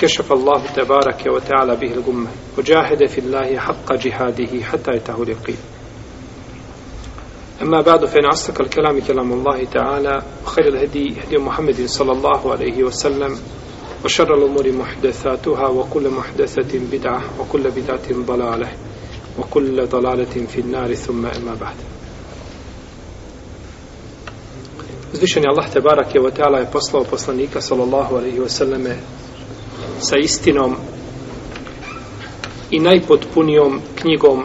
كشف الله تبارك وتعالى به الغمة وجاهد في الله حق جهاده حتى يتهلقي أما بعد فإن أصدق الكلام كلام الله تعالى وخير الهدي هدي محمد صلى الله عليه وسلم وشر الأمور محدثاتها وكل محدثة بدعة وكل بدعة ضلالة وكل ضلالة في النار ثم أما بعد Uzvišen je Allah Tebarak je poslao poslanika sallallahu alaihi wasallame sa istinom i najpotpunijom knjigom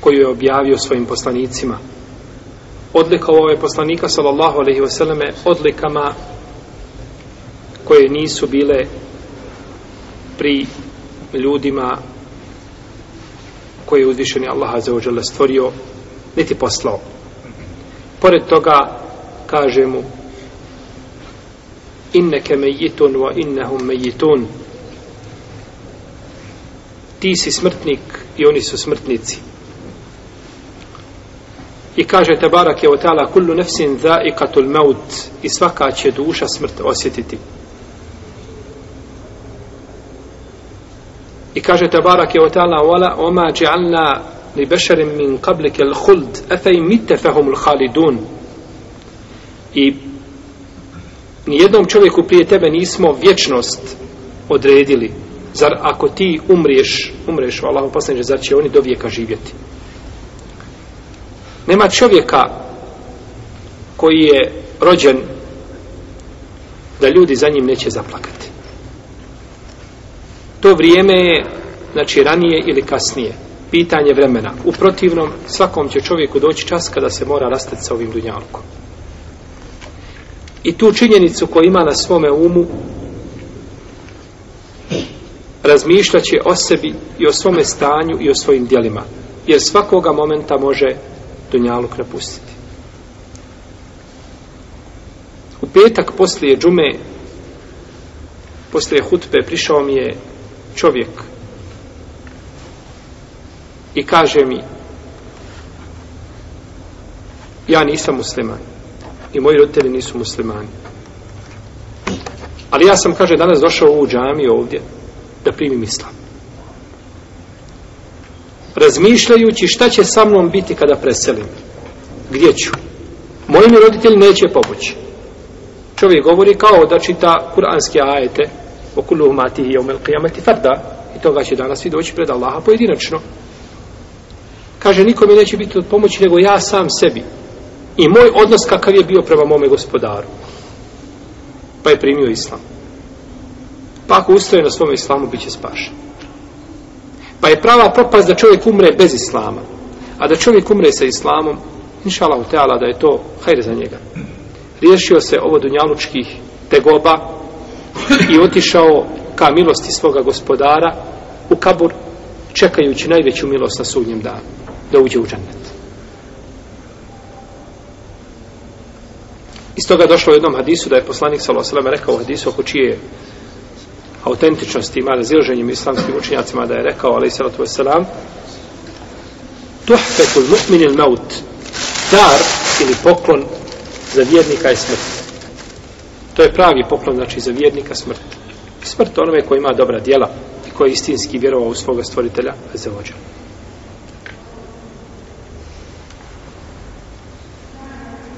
koju je objavio svojim poslanicima. Odlika ovo je poslanika, sallallahu alaihi vseleme, odlikama koje nisu bile pri ljudima koje je uzvišeni Allah azzawajal stvorio, niti poslao. Pored toga, kaže mu, إنك ميت wa وإنهم ميتون ti si smrtnik i oni su smrtnici i kaže barak je otala kullu nefsin katul maut i svaka će duša smrt osjetiti i kaže barak je otala wala oma dja'alna li bešarim min kablike l'huld efe mitte fehumul halidun i Nijednom čovjeku prije tebe nismo vječnost odredili. Zar ako ti umriješ, umriješ u Allahu poslanče, zar će oni do vijeka živjeti? Nema čovjeka koji je rođen da ljudi za njim neće zaplakati. To vrijeme je, znači, ranije ili kasnije. Pitanje vremena. U protivnom, svakom će čovjeku doći čas kada se mora rastati sa ovim dunjalkom i tu činjenicu koju ima na svome umu razmišljaće o sebi i o svome stanju i o svojim dijelima jer svakoga momenta može Dunjaluk napustiti u petak poslije džume poslije hutbe prišao mi je čovjek i kaže mi ja nisam musliman i moji roditelji nisu muslimani. Ali ja sam, kaže, danas došao u džamiju ovdje da primim islam. Razmišljajući šta će sa mnom biti kada preselim. Gdje ću? Moji mi roditelji neće pomoći. Čovjek govori kao da čita kuranske ajete o kullu humatihi i omel qiyamati farda i toga će danas svi doći pred Allaha pojedinačno. Kaže, niko mi neće biti od pomoći, nego ja sam sebi i moj odnos kakav je bio prema mome gospodaru. Pa je primio islam. Pa ako ustaje na svome islamu, bit će spašen. Pa je prava propast da čovjek umre bez islama. A da čovjek umre sa islamom, inšala u teala da je to hajde za njega. Riješio se ovo dunjalučkih tegoba i otišao ka milosti svoga gospodara u kabur čekajući najveću milost na sudnjem danu da uđe u džennet. Iz toga došlo u jednom hadisu da je poslanik sallallahu alejhi ve rekao u hadisu oko čije autentičnosti ima razilaženje islamskim učinjacima da je rekao ali sallallahu alejhi ve selam tuhfatu al-mu'min al-maut dar ili poklon za vjernika je smrt. To je pravi poklon znači za vjernika smrt. Smrt onome koji ima dobra djela i koji istinski vjerovao u svoga stvoritelja za vođa.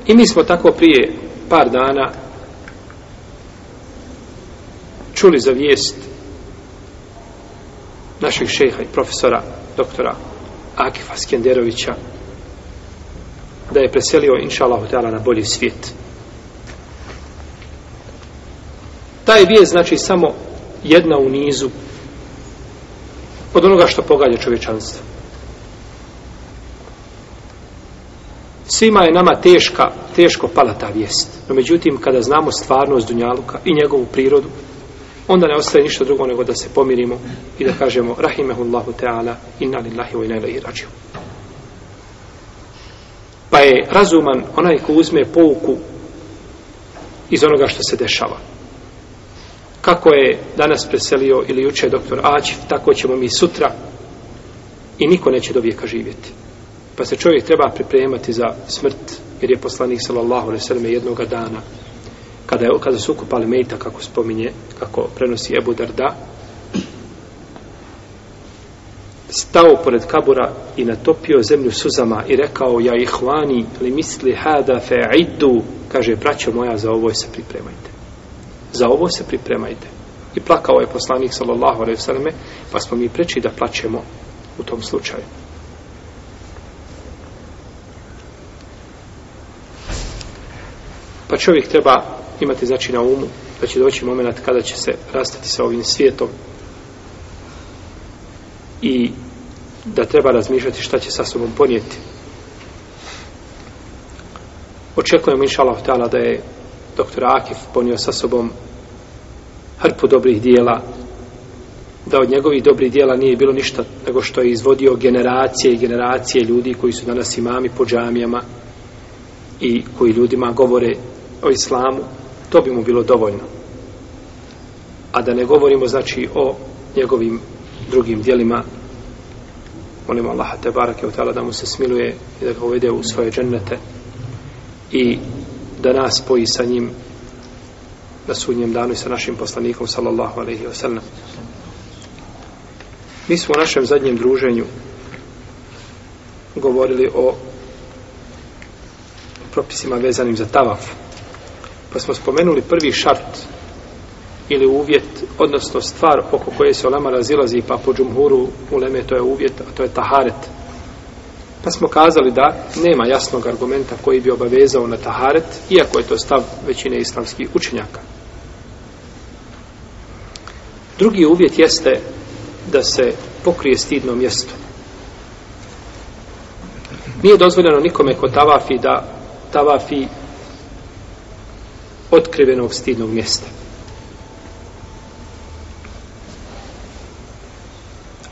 I mi smo tako prije par dana čuli za vijest našeg šeha i profesora doktora Akifa Skenderovića da je preselio inša Allah na bolji svijet taj vijest znači samo jedna u nizu od onoga što pogađa čovječanstvo Svima je nama teška, teško pala ta vijest. No međutim, kada znamo stvarnost Dunjaluka i njegovu prirodu, onda ne ostaje ništa drugo nego da se pomirimo i da kažemo Rahimehullahu Teala, inna lillahi wa inna ilaihi rađiju. Pa je razuman onaj ko uzme pouku iz onoga što se dešava. Kako je danas preselio ili juče doktor Ađif, tako ćemo mi sutra i niko neće do vijeka živjeti pa se čovjek treba pripremati za smrt jer je poslanik sallallahu alejhi ve selleme jednog dana kada je kada su kupali mejta kako spominje kako prenosi Ebu Darda stao pored kabura i natopio zemlju suzama i rekao ja ihvani li misli hada fa'idu kaže braćo moja za ovo se pripremajte za ovo se pripremajte i plakao je poslanik sallallahu alejhi ve selleme pa smo mi preči da plačemo u tom slučaju Pa čovjek treba imati znači na umu da će doći moment kada će se rastati sa ovim svijetom i da treba razmišljati šta će sa sobom ponijeti. Očekujemo, inša Allah, da je doktor Akif ponio sa sobom hrpu dobrih dijela, da od njegovih dobrih dijela nije bilo ništa nego što je izvodio generacije i generacije ljudi koji su danas imami po džamijama i koji ljudima govore o islamu, to bi mu bilo dovoljno. A da ne govorimo, znači, o njegovim drugim dijelima, molimo Allaha te barake u tala da mu se smiluje i da ga uvede u svoje džennete i da nas spoji sa njim na sudnjem danu i sa našim poslanikom sallallahu alaihi wa sallam. Mi smo u našem zadnjem druženju govorili o propisima vezanim za tavafu. Pa smo spomenuli prvi šart ili uvjet, odnosno stvar oko koje se olema razilazi pa po džumhuru u leme to je uvjet, a to je taharet. Pa smo kazali da nema jasnog argumenta koji bi obavezao na taharet, iako je to stav većine islamskih učenjaka. Drugi uvjet jeste da se pokrije stidno mjesto. Nije dozvoljeno nikome ko tavafi da tavafi otkrivenog stidnog mjesta.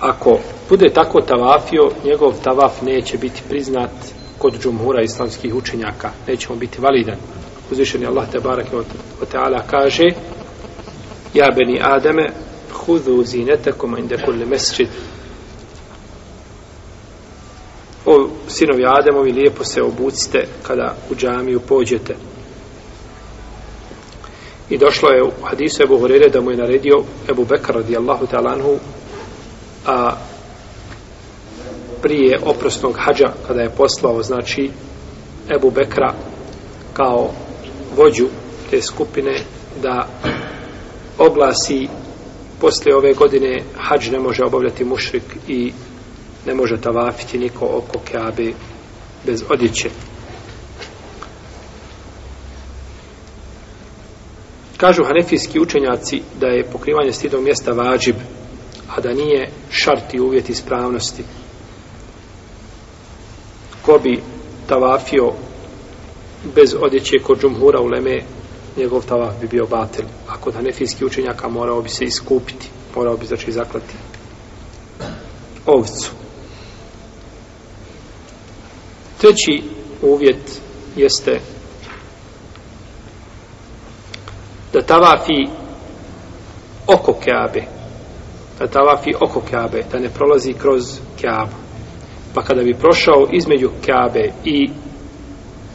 Ako bude tako tavafio, njegov tavaf neće biti priznat kod džumhura islamskih učenjaka. Neće mu biti validan. Uzvišen je Allah Tebarak i Oteala kaže Ja beni Ademe hudhu zinetekom inde kulli mesrid O sinovi Ademovi, lijepo se obucite kada u džamiju pođete. I došlo je u hadisu Ebu Hurere da mu je naredio Ebu Bekar radijallahu ta'ala anhu a prije oprosnog hađa kada je poslao znači Ebu Bekra kao vođu te skupine da oglasi posle ove godine hađ ne može obavljati mušrik i ne može tavafiti niko oko Keabe bez odjeće. Kažu hanefijski učenjaci da je pokrivanje stidnog mjesta vađib, a da nije šart i uvjet ispravnosti. Ko bi tavafio bez odjeće kod džumhura u leme, njegov tavaf bi bio batel. A kod hanefijski učenjaka morao bi se iskupiti, morao bi znači zaklati ovcu. Treći uvjet jeste da tavafi oko Keabe. Da tavafi oko Keabe, da ne prolazi kroz Keabu. Pa kada bi prošao između Keabe i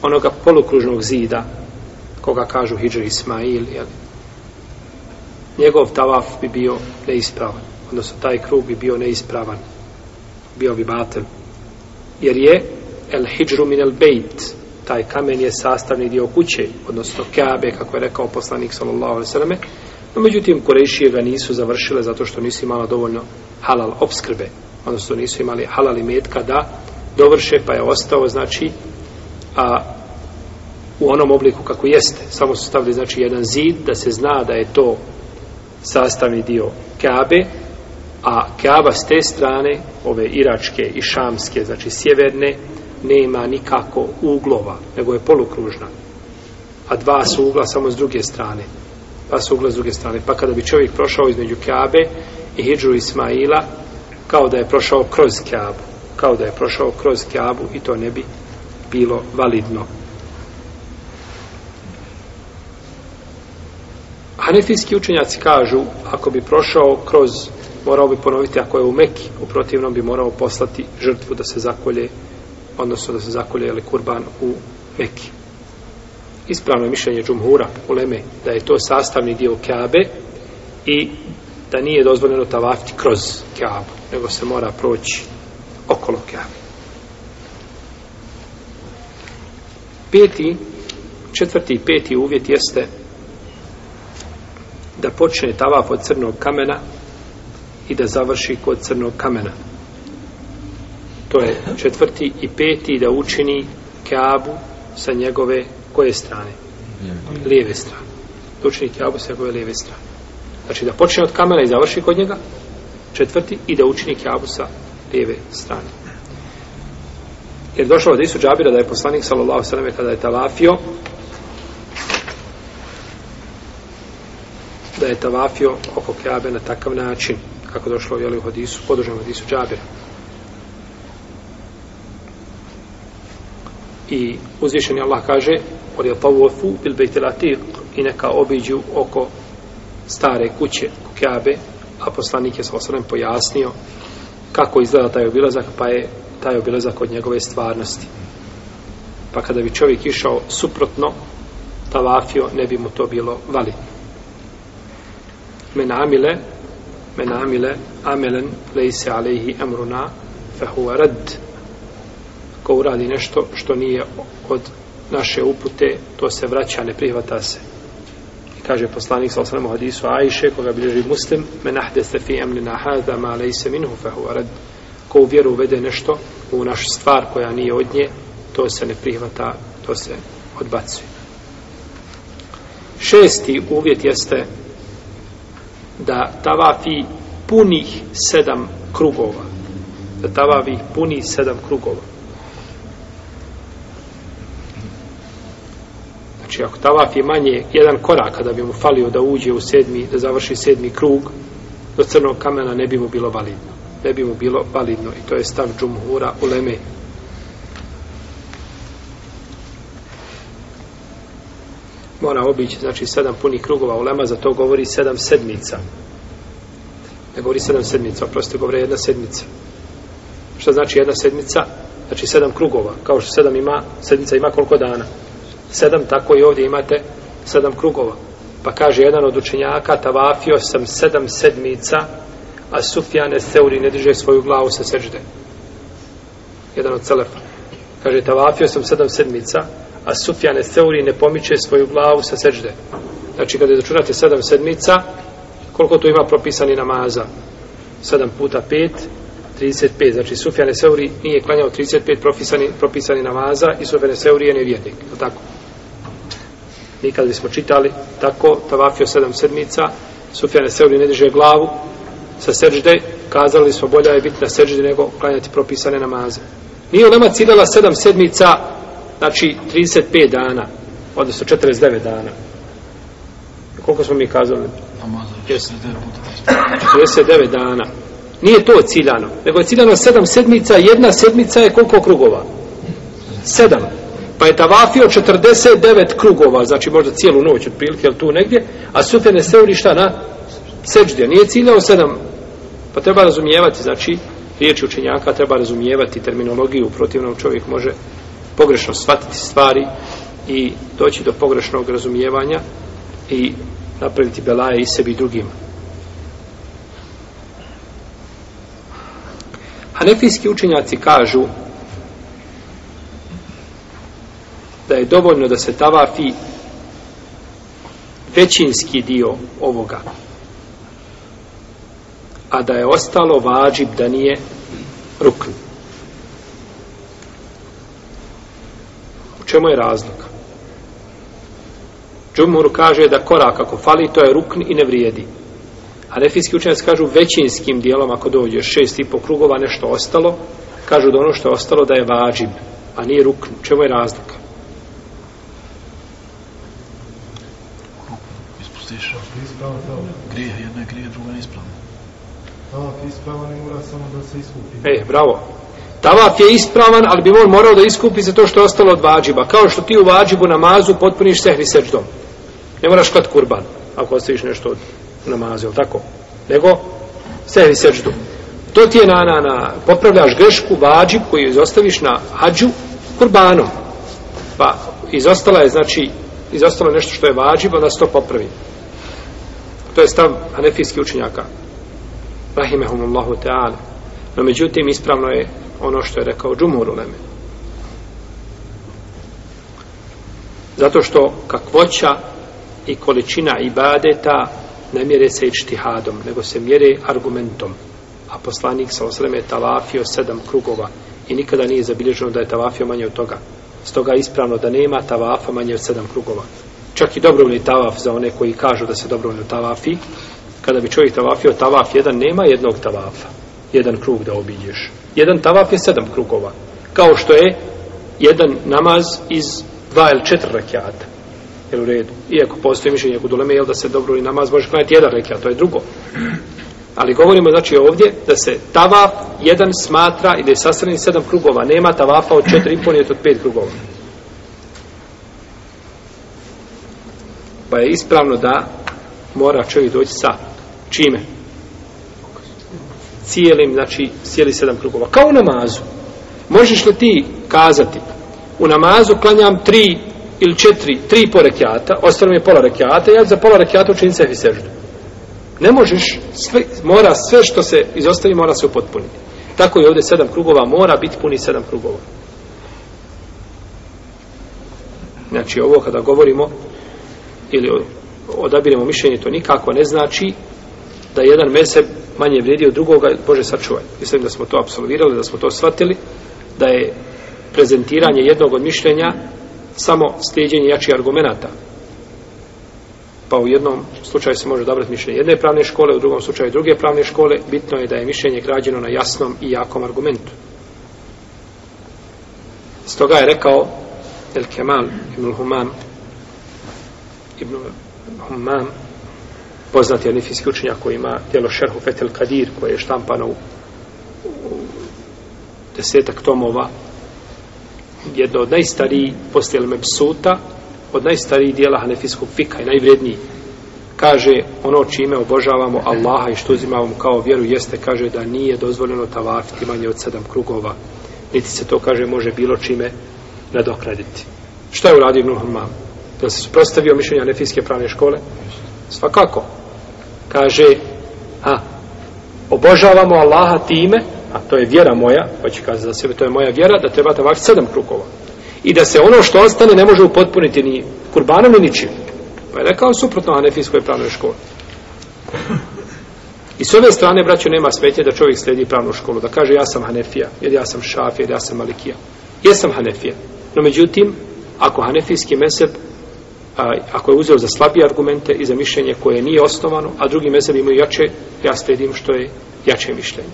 onoga polukružnog zida, koga kažu Hidžer Ismail, jel, njegov tavaf bi bio neispravan. Odnosno, taj krug bi bio neispravan. Bio bi batel. Jer je El Hidžru min El Bejt, taj kamen je sastavni dio kuće, odnosno Kaabe, kako je rekao poslanik sallallahu alejhi ve selleme. No međutim Kurešije ga nisu završile zato što nisu imala dovoljno halal obskrbe, odnosno nisu imali halal imetka da dovrše, pa je ostao znači a u onom obliku kako jeste. Samo su stavili znači jedan zid da se zna da je to sastavni dio Kaabe, a Kaaba s te strane, ove iračke i šamske, znači sjeverne, nema nikako uglova, nego je polukružna. A dva su ugla samo s druge strane. Pa su ugla s druge strane. Pa kada bi čovjek prošao između Kjabe i Hidžu Ismaila, kao da je prošao kroz Kjabu. Kao da je prošao kroz Kjabu i to ne bi bilo validno. Hanefijski učenjaci kažu, ako bi prošao kroz, morao bi ponoviti, ako je u Meki, u protivnom bi morao poslati žrtvu da se zakolje odnosno da se zakolje ali kurban u Meki. Ispravno je mišljenje džumhura u Leme da je to sastavni dio Kaabe i da nije dozvoljeno tavafiti kroz Kaabu, nego se mora proći okolo Kaabe. Peti, četvrti i peti uvjet jeste da počne tavaf od crnog kamena i da završi kod crnog kamena to je četvrti i peti da učini Kaabu sa njegove koje strane? Lijeve strane. Da učini Kaabu sa njegove lijeve strane. Znači da počne od kamena i završi kod njega četvrti i da učini Kaabu sa lijeve strane. Jer došlo od Isu Džabira da je poslanik sallallahu sallam kada je talafio da je tavafio oko Kaabe na takav način kako došlo je u hadisu, podužen u hadisu Džabira. I uzvišeni Allah kaže Or je tawafu bil bejtel atiq I neka obiđu oko stare kuće Kukjabe A poslanik je sa osrem pojasnio Kako izgleda taj obilazak Pa je taj obilazak od njegove stvarnosti Pa kada bi čovjek išao suprotno Tavafio ne bi mu to bilo vali Men amile Men amile Amelen lejse alehi emruna Fehu rad Fehu rad ko uradi nešto što nije od naše upute, to se vraća, ne prihvata se. I kaže poslanik sa osanem u hadisu Ajše, koga bilježi muslim, men ahde se fi emlina hada ma lejse minhu fehu arad. Ko u vjeru uvede nešto u našu stvar koja nije od nje, to se ne prihvata, to se odbacuje. Šesti uvjet jeste da tavafi punih sedam krugova. Da tavafi punih sedam krugova. Znači, ako tavaf je manje jedan korak da bi mu falio da uđe u sedmi, da završi sedmi krug, do crnog kamena ne bi mu bilo validno. Ne bi mu bilo validno. I to je stav džumhura u leme. Mora obići, znači, sedam punih krugova u lema, za to govori sedam sedmica. Ne govori sedam sedmica, oprosti, govori jedna sedmica. Šta znači jedna sedmica? Znači sedam krugova, kao što sedam ima, sedmica ima koliko dana? sedam, tako i ovdje imate sedam krugova. Pa kaže jedan od učenjaka, tavafio sam sedam sedmica, a Sufjane Seuri ne drže svoju glavu sa sežde. Jedan od celefa. Kaže, tavafio sam sedam sedmica, a Sufjane Seuri ne pomiče svoju glavu sa sežde. Znači, kada začunate sedam sedmica, koliko tu ima propisani namaza? Sedam puta pet, 35. Znači, Sufjane Seuri nije klanjao 35 propisani, propisani namaza i Sufjane Seuri je nevjernik. Je tako? mi kad bismo čitali tako, tavafio sedam sedmica, Sufjane Seuri ne diže glavu sa sežde, kazali smo bolja je biti na sežde nego klanjati propisane namaze. Nije ulema ciljala sedam sedmica, znači 35 dana, odnosno 49 dana. Koliko smo mi kazali? Namaze 49 dana. Nije to ciljano, nego je ciljano sedam sedmica, jedna sedmica je koliko krugova? Sedam. Pa je tavafio 49 krugova, znači možda cijelu noć od prilike, ili tu negdje, a Sufjan je seuri šta na seđde. Nije ciljao sedam, pa treba razumijevati, znači, riječi učenjaka, treba razumijevati terminologiju, u protivnom čovjek može pogrešno shvatiti stvari i doći do pogrešnog razumijevanja i napraviti belaje i sebi i drugima. Hanefijski učenjaci kažu da je dovoljno da se tavafi većinski dio ovoga a da je ostalo vađib da nije rukn u čemu je razlog Džumur kaže da korak ako fali to je rukn i ne vrijedi a nefijski učenjaci kažu većinskim dijelom ako dođe šest i po krugova nešto ostalo kažu da ono što je ostalo da je vađib a nije rukn, u čemu je razlika ispravan tavaf? Grije, jedna je grije, druga je ispravna. Tavaf je ispravan i mora samo da se iskupi. E, bravo. Tavaf je ispravan, ali bi on morao da iskupi za to što je ostalo od vađiba. Kao što ti u vađibu namazu potpuniš sehvi srđom. Ne moraš klat kurban, ako ostaviš nešto od namaze, ili tako? Nego, sehvi srđom. To ti je na, na, na, popravljaš grešku, vađib koji izostaviš na hađu, kurbanom. Pa, izostala je, znači, izostalo nešto što je vađib, onda se to popravi to je stav hanefijski učenjaka. Rahimehumullahu ta'ala. No međutim, ispravno je ono što je rekao Džumur Uleme. Zato što kakvoća i količina ibadeta ne mjere se ičtihadom, nego se mjere argumentom. A poslanik sa osreme je talafio sedam krugova i nikada nije zabilježeno da je talafio manje od toga. Stoga je ispravno da nema tavafa manje od sedam krugova čak i dobrovoljni tavaf za one koji kažu da se dobrovoljno tavafi kada bi čovjek tavafio tavaf jedan nema jednog tavafa jedan krug da obiđeš jedan tavaf je sedam krugova kao što je jedan namaz iz dva ili četiri rakijata jer u redu, iako postoji mišljenje kod uleme, jel da se dobro i namaz možeš klanjati jedan rakijat, to je drugo ali govorimo znači ovdje da se tavaf jedan smatra i da je sastavljen sedam krugova, nema tavafa od četiri i od pet krugova Pa je ispravno da mora čovjek doći sa čime? Cijelim, znači cijeli sedam krugova. Kao u namazu. Možeš li ti kazati u namazu klanjam tri ili četiri, tri po rekiata, ostalo mi je pola rekiata, ja za pola rekiata učinim sefi seždu. Ne možeš, sve, mora sve što se izostavi, mora se upotpuniti. Tako i ovdje sedam krugova, mora biti puni sedam krugova. Znači, ovo kada govorimo ili odabiremo mišljenje, to nikako ne znači da jedan mezheb manje vrijedi od drugoga, Bože sačuvaj. Mislim da smo to absolvirali, da smo to shvatili, da je prezentiranje jednog od mišljenja samo slijedjenje jačih argumenta. Pa u jednom slučaju se može odabrati mišljenje jedne pravne škole, u drugom slučaju druge pravne škole, bitno je da je mišljenje građeno na jasnom i jakom argumentu. Stoga je rekao El Kemal Ibn Humam ibn Humam, poznati anifijski učenjak koji ima djelo šerhu Fetel Kadir, koje je štampano u, u desetak tomova, jedno od najstariji postijel Mepsuta, od najstarijih dijela hanefijskog fika i najvredniji, kaže ono čime obožavamo Allaha i što uzimavamo kao vjeru, jeste, kaže, da nije dozvoljeno tavafiti manje od sedam krugova, niti se to, kaže, može bilo čime nadokraditi. Šta je uradio Ibn Hammam? jel se suprostavio mišljenja nefijske pravne škole? Svakako. Kaže, a, obožavamo Allaha time, a to je vjera moja, pa će kazi za sebe, to je moja vjera, da treba tabak sedam krukova. I da se ono što ostane ne može upotpuniti ni kurbanom, ni ničim. Pa je rekao suprotno anefijskoj pravnoj školi. I s ove strane, braćo, nema smetnje da čovjek sledi pravnu školu, da kaže ja sam Hanefija, jer ja sam Šafija, jer ja sam Malikija. Jesam Hanefija. No međutim, ako Hanefijski mesep a, ako je uzeo za slabije argumente i za mišljenje koje nije osnovano, a drugi mezheb imaju jače, ja stedim što je jače mišljenje.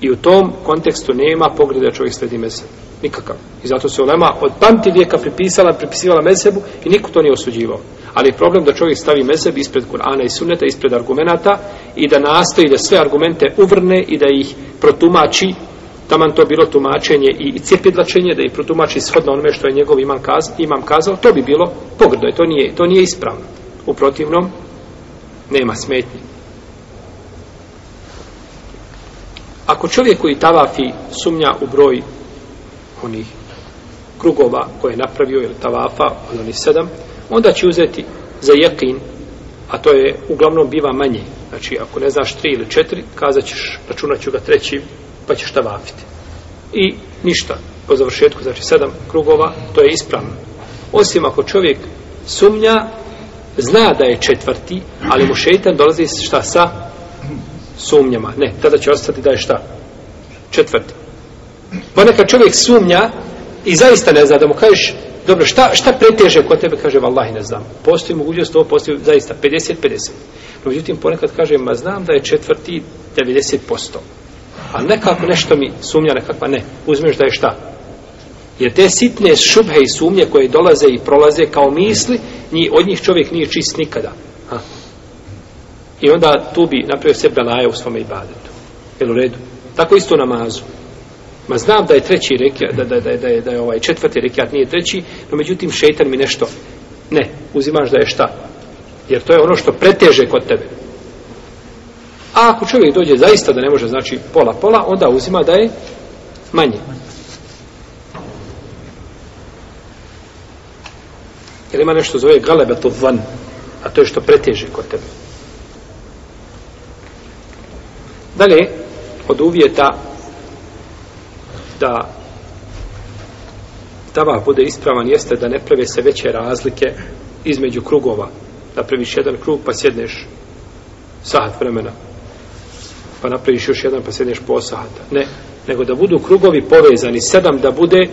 I u tom kontekstu nema pogreda da čovjek sledi mezheb. Nikakav. I zato se ulema od pamti vijeka pripisala, pripisivala mezhebu i niko to nije osuđivao. Ali je problem da čovjek stavi mezheb ispred Kur'ana i Sunneta, ispred argumenata i da nastoji da sve argumente uvrne i da ih protumači taman to bilo tumačenje i, i cjepidlačenje, da i protumači shodno onome što je njegov imam, kaz, imam kazao, to bi bilo pogrdo, to nije, to nije ispravno. U protivnom, nema smetnje. Ako čovjek koji tavafi sumnja u broj onih krugova koje je napravio, ili tavafa, od onih sedam, onda će uzeti za jekin, a to je uglavnom biva manje. Znači, ako ne znaš tri ili četiri, kazat ćeš, računat ću ga trećim, pa ćeš tavafiti. I ništa. Po završetku, znači sedam krugova, to je ispravno. Osim ako čovjek sumnja, zna da je četvrti, ali mu šeitan dolazi šta sa sumnjama. Ne, tada će ostati da je šta? Četvrti. Ponekad pa čovjek sumnja i zaista ne zna da mu kažeš Dobro, šta, šta preteže kod tebe, kaže, vallahi ne znam. Postoji mogućnost ovo, postoji zaista 50-50. No, međutim, ponekad kaže, ma znam da je četvrti 90%. A nekako nešto mi sumnja nekakva, ne, uzmeš da je šta? Jer te sitne šubhe i sumnje koje dolaze i prolaze kao misli, ni od njih čovjek nije čist nikada. Ha. I onda tu bi napravio sve belaje u svome ibadetu. Jel u redu? Tako isto namazu. Ma znam da je treći rekja, da, da, da, da, je, da je ovaj četvrti rekjat nije treći, no međutim šeitan mi nešto. Ne, uzimaš da je šta? Jer to je ono što preteže kod tebe. A ako čovjek dođe zaista da ne može znači pola pola, onda uzima da je manje. Jer ima nešto zove galebe to van, a to je što preteže kod tebe. Dalje, od uvjeta da tava bude ispravan jeste da ne prave se veće razlike između krugova. Da previš jedan krug pa sjedneš sahat vremena pa napraviš još jedan pa sedneš posahata. Ne, nego da budu krugovi povezani, sedam da bude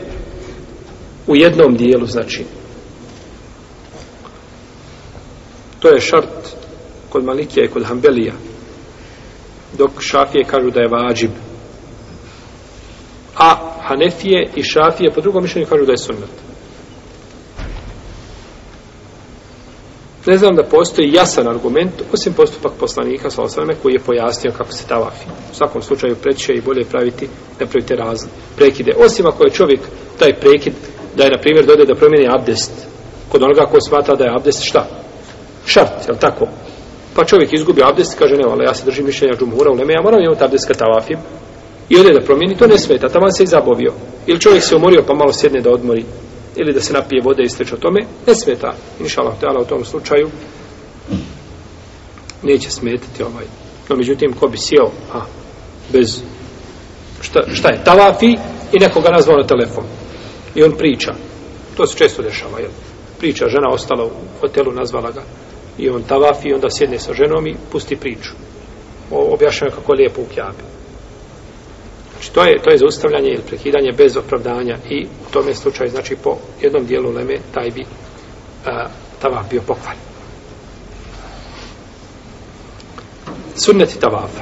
u jednom dijelu, znači. To je šart kod Malikija i kod Hambelija. Dok šafije kažu da je vađib. A Hanefije i šafije po drugom mišljenju kažu da je sunnata. ne znam da postoji jasan argument, osim postupak poslanika sa osvrame koji je pojasnio kako se tavafi. U svakom slučaju preće i bolje praviti da pravite razne prekide. Osim ako je čovjek taj prekid da je, na primjer, dode da promijeni abdest kod onoga ko smatra da je abdest šta? Šart, je li tako? Pa čovjek izgubi abdest i kaže, ne, ali ja se držim mišljenja džumura u Leme, ja moram imati abdest kad tavafim i ode da promijeni, to ne smeta, tamo se i zabovio. Ili čovjek se umorio pa malo sjedne da odmori, ili da se napije vode i sliče o tome, ne smeta. Inša Allah, u tom slučaju neće smetiti ovaj. No, međutim, ko bi sjeo, a, bez, šta, šta je, tavafi i nekoga nazvao na telefon. I on priča. To se često dešava, jel? Priča, žena ostala u hotelu, nazvala ga. I on tavafi i onda sjedne sa ženom i pusti priču. O, objašnjava kako lijepo u kjabi. Znači, to je, to je zaustavljanje ili prekidanje bez opravdanja i u tome slučaju, znači, po jednom dijelu leme, taj bi a, tavaf bio pokvar. Sunneti tavafa.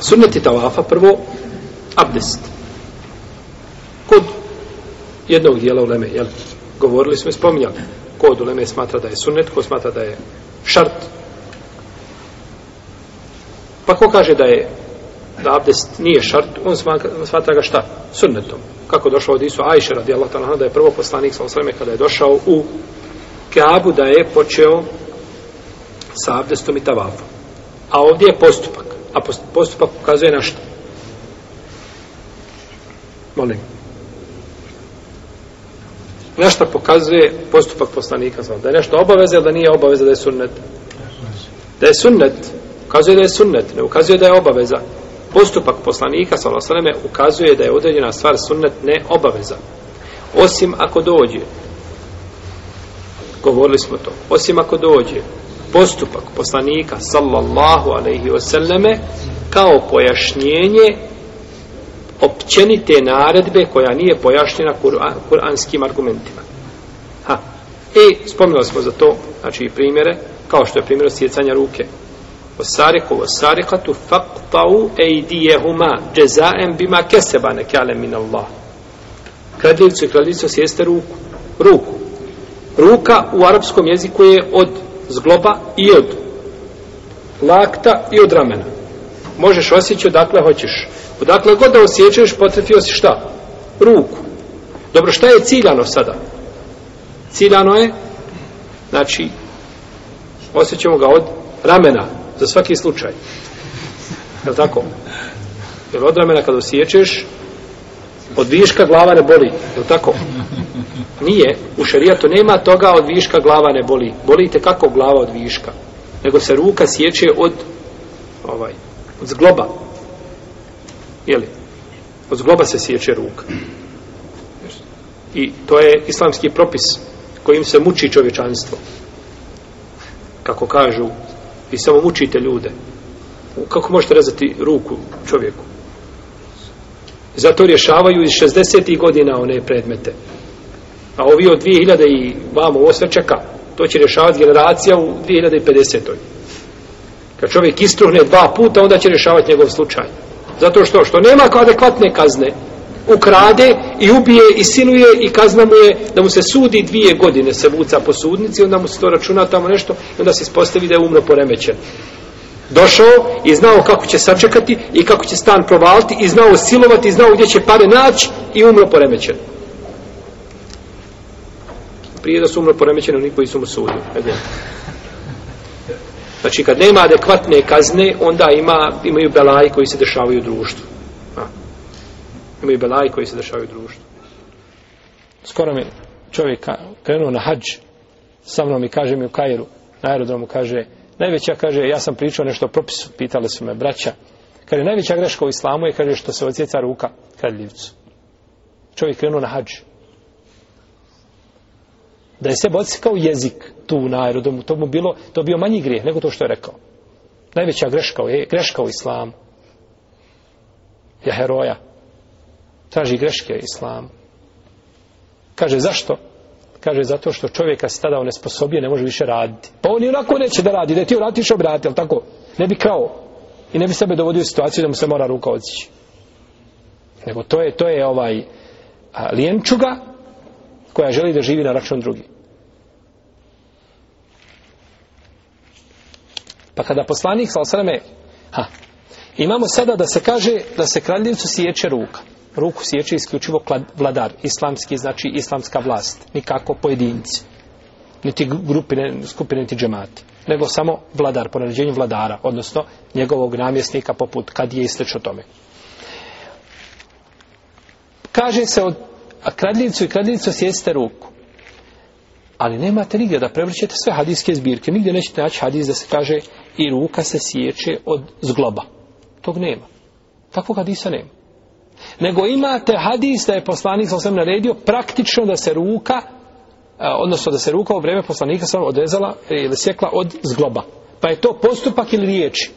Sunneti tavafa, prvo, abdest. Kod jednog dijela uleme, jel? Govorili smo i spominjali. Kod uleme smatra da je sunnet, ko smatra da je šart. Pa ko kaže da je da abdest nije šart, on smatra ga šta? Sunnetom. Kako došao od Isu Ajše radijallahu ta'ala, da je prvo poslanik sa osvrame kada je došao u Kaabu da je počeo sa abdestom i tavafom. A ovdje je postupak. A postupak ukazuje na što? Molim. Nešto pokazuje postupak poslanika. Da je nešto obaveza ili da nije obaveza da je sunnet? Da je sunnet. Ukazuje da je sunnet. Ne ukazuje da je obaveza postupak poslanika salosaleme ukazuje da je određena stvar sunnet ne obaveza osim ako dođe govorili smo to osim ako dođe postupak poslanika sallallahu alaihi wasallame kao pojašnjenje općenite naredbe koja nije pojašnjena kuranskim argumentima. Ha. I spomnili smo za to znači, primjere, kao što je primjer sjecanja ruke, Osariku, osarikatu, faqtau ejdijehuma, džezaem bima keseba nekale min Allah. Kradljivcu i kradljivcu sjeste ruku. Ruku. Ruka u arapskom jeziku je od zgloba i od lakta i od ramena. Možeš osjeći odakle hoćeš. Odakle god da osjećaš, potrefio si šta? Ruku. Dobro, šta je ciljano sada? Ciljano je, znači, osjećamo ga od ramena, za svaki slučaj. Je li tako? Jer od ramena kad osjećeš, od viška glava ne boli. Je li tako? Nije. U šarijatu nema toga od viška glava ne boli. Bolite kako glava od viška? Nego se ruka sjeće od ovaj, od zgloba. Je li? Od zgloba se sjeće ruka. I to je islamski propis kojim se muči čovječanstvo. Kako kažu i samo mučite ljude. Kako možete rezati ruku čovjeku? Zato rješavaju iz 60. godina one predmete. A ovi od 2000 i vamo ovo sve čeka. To će rješavati generacija u 2050. Kad čovjek istruhne dva puta, onda će rješavati njegov slučaj. Zato što? Što nema adekvatne kazne ukrade i ubije i sinuje i kazna mu je da mu se sudi dvije godine se vuca po sudnici onda mu se to računa tamo nešto i onda se ispostavi da je umro poremećen došao i znao kako će sačekati i kako će stan provaliti i znao silovati i znao gdje će pare naći i umro poremećen prije da su umro poremećen oni koji su mu sudili znači kad nema adekvatne kazne onda ima imaju belaji koji se dešavaju u društvu imaju belaj koji se dešavaju u društvu. Skoro mi čovjek krenuo na hađ, sa mnom i kaže mi u Kajeru, na aerodromu, kaže, najveća, kaže, ja sam pričao nešto o propisu, pitali su me braća, kaže, najveća greška u islamu je, kaže, što se odsjeca ruka kradljivcu. Čovjek krenuo na hađ. Da je sebe odsjekao jezik tu na aerodromu, to mu bilo, to bio manji grijeh nego to što je rekao. Najveća greška je greška u islamu. Ja heroja, traži greške islam. Kaže, zašto? Kaže, zato što čovjeka se tada onesposobije, ne može više raditi. Pa on i onako neće da radi, da ti uradiš obrati, ali tako? Ne bi krao. I ne bi sebe dovodio u situaciju da mu se mora ruka odzići. Nego to je, to je ovaj a, lijenčuga koja želi da živi na račun drugi. Pa kada poslanik, sal sveme, ha, imamo sada da se kaže da se kraljevcu sjeće ruka ruku sjeće isključivo vladar, islamski znači islamska vlast, nikako pojedinci, niti grupine, skupine, niti džemati, nego samo vladar, po naređenju vladara, odnosno njegovog namjesnika poput kad je isteč o tome. Kaže se od kradljivcu i kradljivcu sjeste ruku. Ali nemate nigdje da prevrćete sve hadijske zbirke. Nigdje nećete naći hadijs da se kaže i ruka se sjeće od zgloba. Tog nema. Takvog hadisa nema nego imate hadis da je poslanik sa osvijem naredio praktično da se ruka e, odnosno da se ruka u vreme poslanika sa odrezala e, ili sjekla od zgloba. Pa je to postupak ili riječi?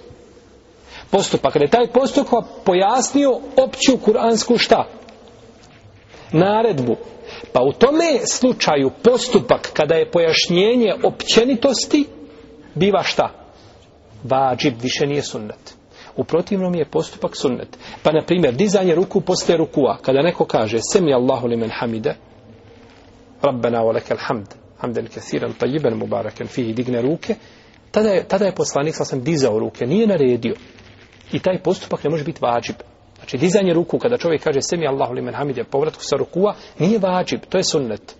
Postupak. Ali taj postupak pojasnio opću kuransku šta? Naredbu. Pa u tome slučaju postupak kada je pojašnjenje općenitosti biva šta? Vađib više nije sunnet. U protivnom je postupak sunnet. Pa, na primjer, dizanje ruku posle rukua. Kada neko kaže, sem je Allahu li men hamide, Rabbena wa lekel hamd, hamden kathiran, tajiben mubaraken, fihi digne ruke, tada je, tada je poslanik sam dizao ruke, nije naredio. I taj postupak ne može biti vađib. Znači, dizanje ruku, kada čovjek kaže, sem je Allahu li men hamide, povratku sa rukua, nije vađib, to je sunnet.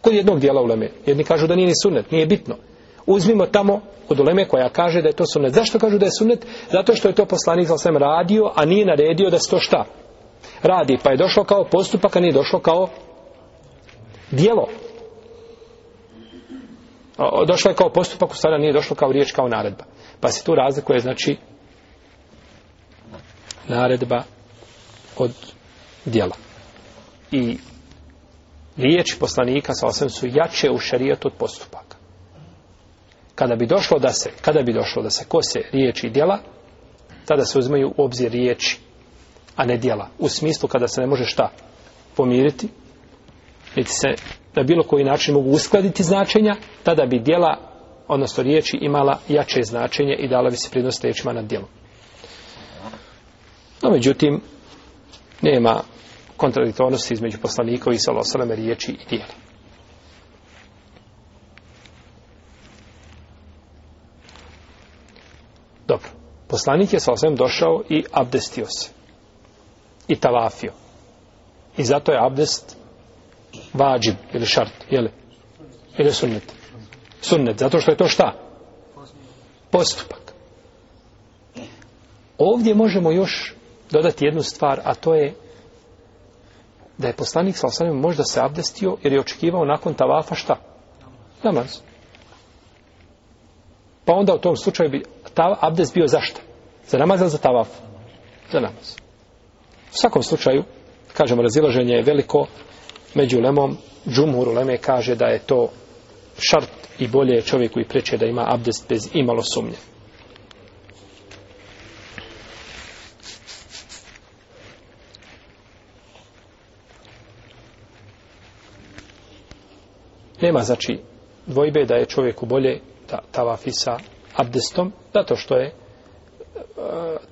Kod jednog dijela uleme, jedni kažu da nije ni sunnet, nije bitno uzmimo tamo od uleme koja kaže da je to sunnet. Zašto kažu da je sunnet? Zato što je to poslanik sa svem radio, a nije naredio da se to šta radi. Pa je došlo kao postupak, a nije došlo kao dijelo. Došlo je kao postupak, u stvari nije došlo kao riječ, kao naredba. Pa se tu razlikuje, znači, naredba od dijela. I riječi poslanika sa osam su jače u šarijetu od postupak kada bi došlo da se kada bi došlo da se kose riječi i djela tada se uzmeju u obzir riječi a ne djela u smislu kada se ne može šta pomiriti niti se na bilo koji način mogu uskladiti značenja tada bi djela odnosno riječi imala jače značenje i dala bi se prednost riječima nad djelom no međutim nema kontradiktornosti između poslanika i salosaleme riječi i djela Dobro. Poslanik je sa osvijem došao i abdestio se. I tavafio. I zato je abdest vađib ili šart. Jeli? Ili sunnet. Sunnet. Zato što je to šta? Postupak. Ovdje možemo još dodati jednu stvar, a to je da je poslanik sa osvijem možda se abdestio jer je očekivao nakon tavafa šta? Namaz. Pa onda u tom slučaju bi tav, abdest bio za šta? Za namaz ili za tavaf? Za namaz. U svakom slučaju, kažemo, razilaženje je veliko među lemom. Džumhur leme kaže da je to šart i bolje je čovjeku i preče da ima abdest bez imalo sumnje. Nema znači dvojbe da je čovjeku bolje da tavafi sa abdestom, zato što je e,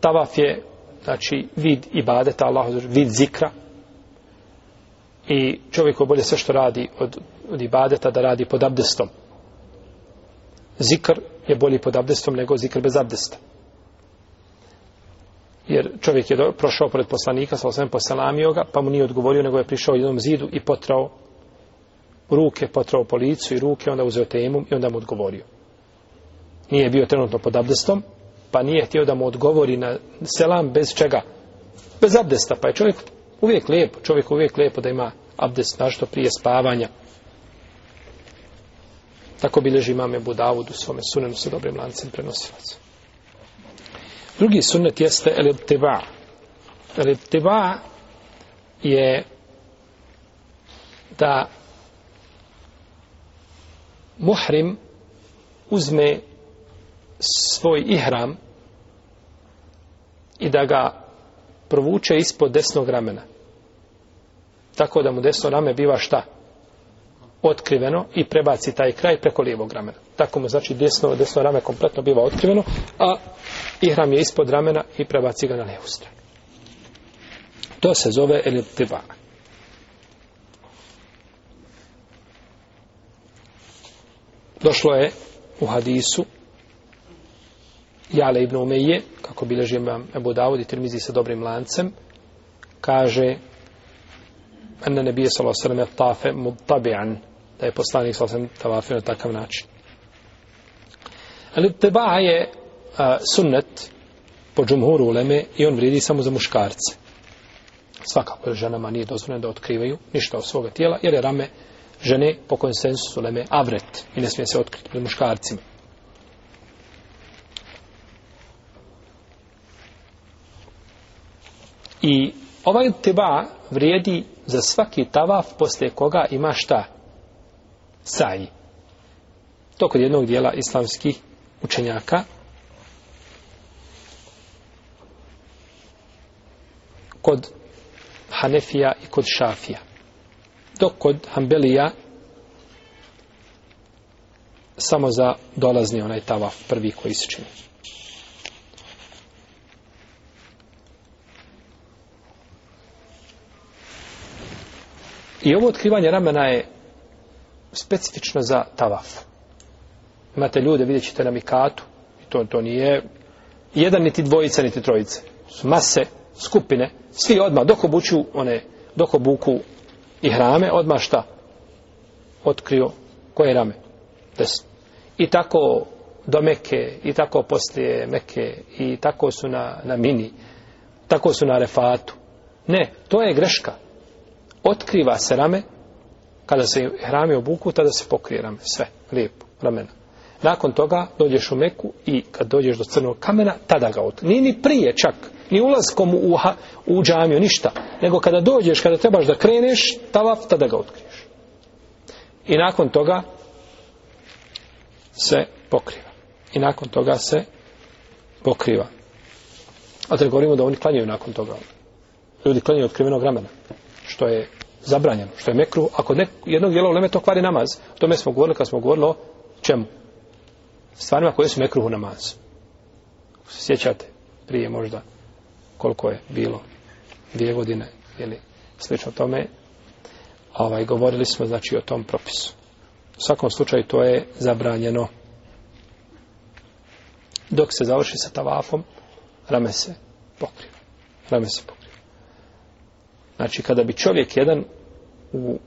tavaf je znači vid ibadeta Allahu vid zikra i čovjek koji bolje sve što radi od, od ibadeta da radi pod abdestom zikr je bolji pod abdestom nego zikr bez abdesta jer čovjek je do, prošao pored poslanika sa osvijem poselamio ga pa mu nije odgovorio nego je prišao jednom zidu i potrao ruke potrao po licu i ruke onda uzeo temum i onda mu odgovorio nije bio trenutno pod abdestom, pa nije htio da mu odgovori na selam bez čega? Bez abdesta, pa je čovjek uvijek lijepo, čovjek uvijek lijepo da ima abdest našto prije spavanja. Tako bilježi imame Budavud u svome sunenu sa dobrim lancem prenosilac. Drugi sunet jeste Elibtiba. Elibtiba je da muhrim uzme svoj ihram i da ga provuče ispod desnog ramena. Tako da mu desno rame biva šta? Otkriveno i prebaci taj kraj preko lijevog ramena. Tako mu znači desno, desno rame kompletno biva otkriveno, a ihram je ispod ramena i prebaci ga na lijevu stranu. To se zove elitiva. Došlo je u hadisu Jale ibn Umeje, kako bilježi imam Ebu Davud i Tirmizi sa dobrim lancem, kaže Anna nebije s.a.v. je tafe mutabian, da je poslanik s.a.v. tafe na takav način. Ali tebaha je a, sunnet po džumhuru uleme i on vrijedi samo za muškarce. Svakako je ženama nije dozvoljeno da otkrivaju ništa od svoga tijela, jer je rame žene po konsensusu uleme avret i ne smije se otkriti pred muškarcima. I ovaj teba vrijedi za svaki tavaf posle koga ima šta? Saj. To kod jednog dijela islamskih učenjaka. Kod Hanefija i kod Šafija. Dok kod Hanbelija samo za dolazni onaj tavaf prvi koji se čini. I ovo otkrivanje ramena je specifično za tavaf. Imate ljude, vidjet ćete na mikatu, i to, to nije jedan, niti dvojica, niti trojice. Su mase, skupine, svi odmah, dok obuču one, dok obuku i hrame, odmah šta? Otkrio koje rame? Desno. I tako do Meke, i tako poslije Meke, i tako su na, na Mini, tako su na Arefatu. Ne, to je greška otkriva se rame, kada se hrame obuku, tada se pokrije rame, sve, lijepo, ramena. Nakon toga dođeš u Meku i kad dođeš do crnog kamena, tada ga otkriva. Nije ni prije čak, ni ulazkom u, ha, u džamiju, ništa. Nego kada dođeš, kada trebaš da kreneš, tavaf, tada ga otkriješ. I nakon toga se pokriva. I nakon toga se pokriva. A te govorimo da oni klanjaju nakon toga. Ljudi klanjaju od krivenog ramena što je zabranjeno, što je mekru, ako nek, jednog jela uleme to kvari namaz. O tome smo govorili kad smo govorili o čemu? Stvarima koje su mekruhu namaz. Ako se sjećate prije možda koliko je bilo dvije godine ili slično tome, ovaj, govorili smo znači o tom propisu. U svakom slučaju to je zabranjeno. Dok se završi sa tavafom, rame se pokriva. Rame se pokriva. Znači, kada bi čovjek jedan u,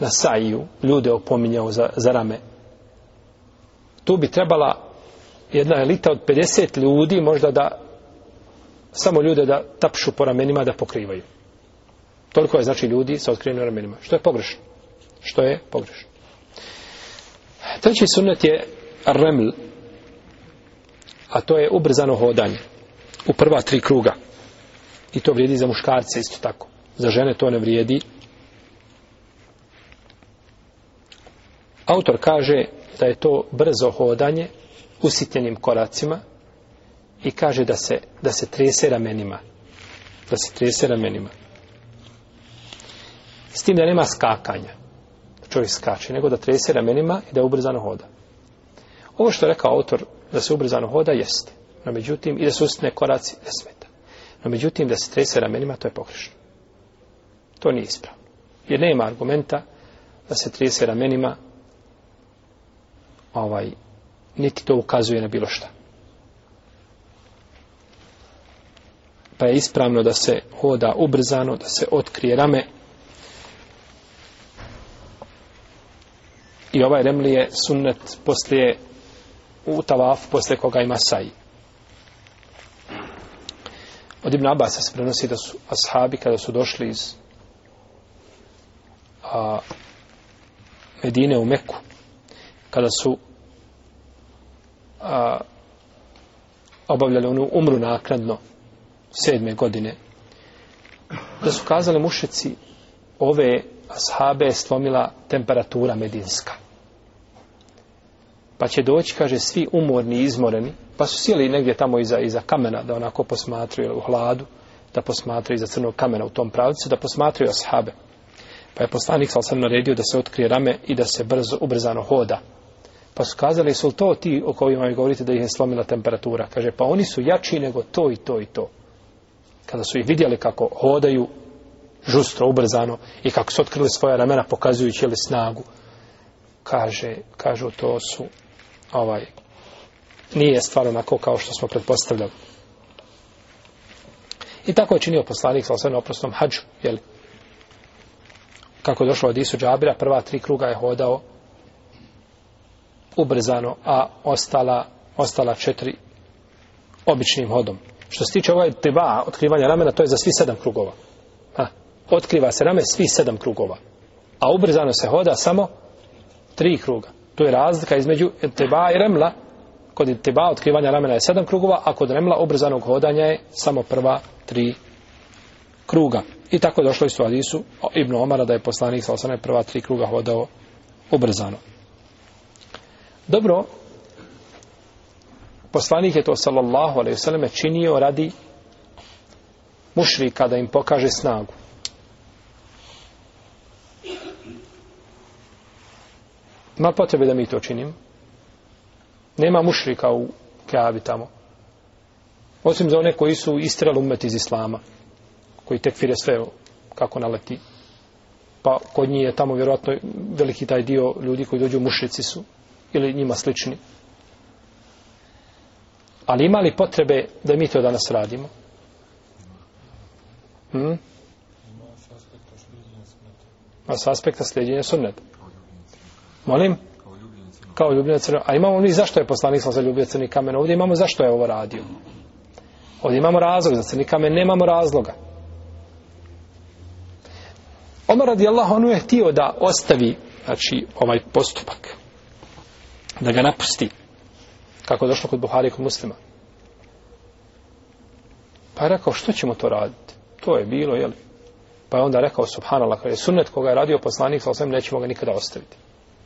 na sajiju ljude opominjao za, za rame, tu bi trebala jedna elita od 50 ljudi možda da samo ljude da tapšu po ramenima da pokrivaju. Toliko je znači ljudi sa otkrivenim ramenima. Što je pogrešno? Što je pogrešno? Treći sunnet je reml, a to je ubrzano hodanje u prva tri kruga. I to vrijedi za muškarce isto tako. Za žene to ne vrijedi. Autor kaže da je to brzo hodanje usitnjenim koracima i kaže da se, da se trese ramenima. Da se trese ramenima. S tim da nema skakanja. Čovjek skače, nego da trese ramenima i da je ubrzano hoda. Ovo što je rekao autor da se ubrzano hoda, jeste. No, međutim, i da su usitne koraci, ne smeti. No međutim, da se trese ramenima, to je pogrešno. To nije ispravno. Jer nema argumenta da se trese ramenima ovaj, niti to ukazuje na bilo šta. Pa je ispravno da se hoda ubrzano, da se otkrije rame. I ovaj remlije sunnet poslije u tavaf poslije koga ima saji. Od Ibn Abasa se prenosi da su ashabi kada su došli iz a, Medine u Meku, kada su a, obavljali onu umru nakradno sedme godine, da su kazali mušici ove ashabe je slomila temperatura medinska. Pa će doći, kaže, svi umorni i izmoreni, pa su sjeli negdje tamo iza, iza kamena da onako posmatruju u hladu, da posmatruju iza crnog kamena u tom pravcu, da posmatruju ashabe. Pa je poslanik sal sam naredio da se otkrije rame i da se brzo, ubrzano hoda. Pa su kazali, su li to ti o kojima vi govorite da ih je slomila temperatura? Kaže, pa oni su jači nego to i to i to. Kada su ih vidjeli kako hodaju žustro, ubrzano i kako su otkrili svoja ramena pokazujući ili snagu, kaže, kažu to su ovaj nije stvar onako kao što smo pretpostavljali. I tako je činio poslanik sa osvenom oprosnom hađu, jel? Kako je došlo od Isu Džabira, prva tri kruga je hodao ubrzano, a ostala, ostala četiri običnim hodom. Što se tiče ovaj teba, otkrivanja ramena, to je za svi sedam krugova. Ha, otkriva se rame svi sedam krugova. A ubrzano se hoda samo tri kruga. To je razlika između teba i remla. Kod teba otkrivanja ramena je sedam krugova, a kod remla obrzanog hodanja je samo prva tri kruga. I tako je došlo isto u Adisu Ibnu Omara da je poslanik sa osana prva tri kruga hodao ubrzano. Dobro, poslanik je to sallallahu alaihi sallam činio radi mušrika da im pokaže snagu. Ma potrebe da mi to činim. Nema mušrika u Kaabi tamo. Osim za one koji su istrali umet iz Islama. Koji tekfire sve kako naleti. Pa kod njih je tamo vjerojatno veliki taj dio ljudi koji dođu mušrici su. Ili njima slični. Ali ima li potrebe da mi to danas radimo? Hmm? Ma sa aspekta sljeđenja sunneta. Molim? Kao ljubljenje crne. A imamo mi zašto je poslanik za ljubljenje crni kamen? Ovdje imamo zašto je ovo radio. Ovdje imamo razlog za crni kamen. Nemamo razloga. Omar radi Allah, on je htio da ostavi znači, ovaj postupak. Da ga napusti. Kako je došlo kod Buhari kod muslima. Pa je rekao, što ćemo to raditi? To je bilo, jeli? Pa je onda rekao, subhanallah, je sunnet koga je radio poslanik, sa osvijem nećemo ga nikada ostaviti.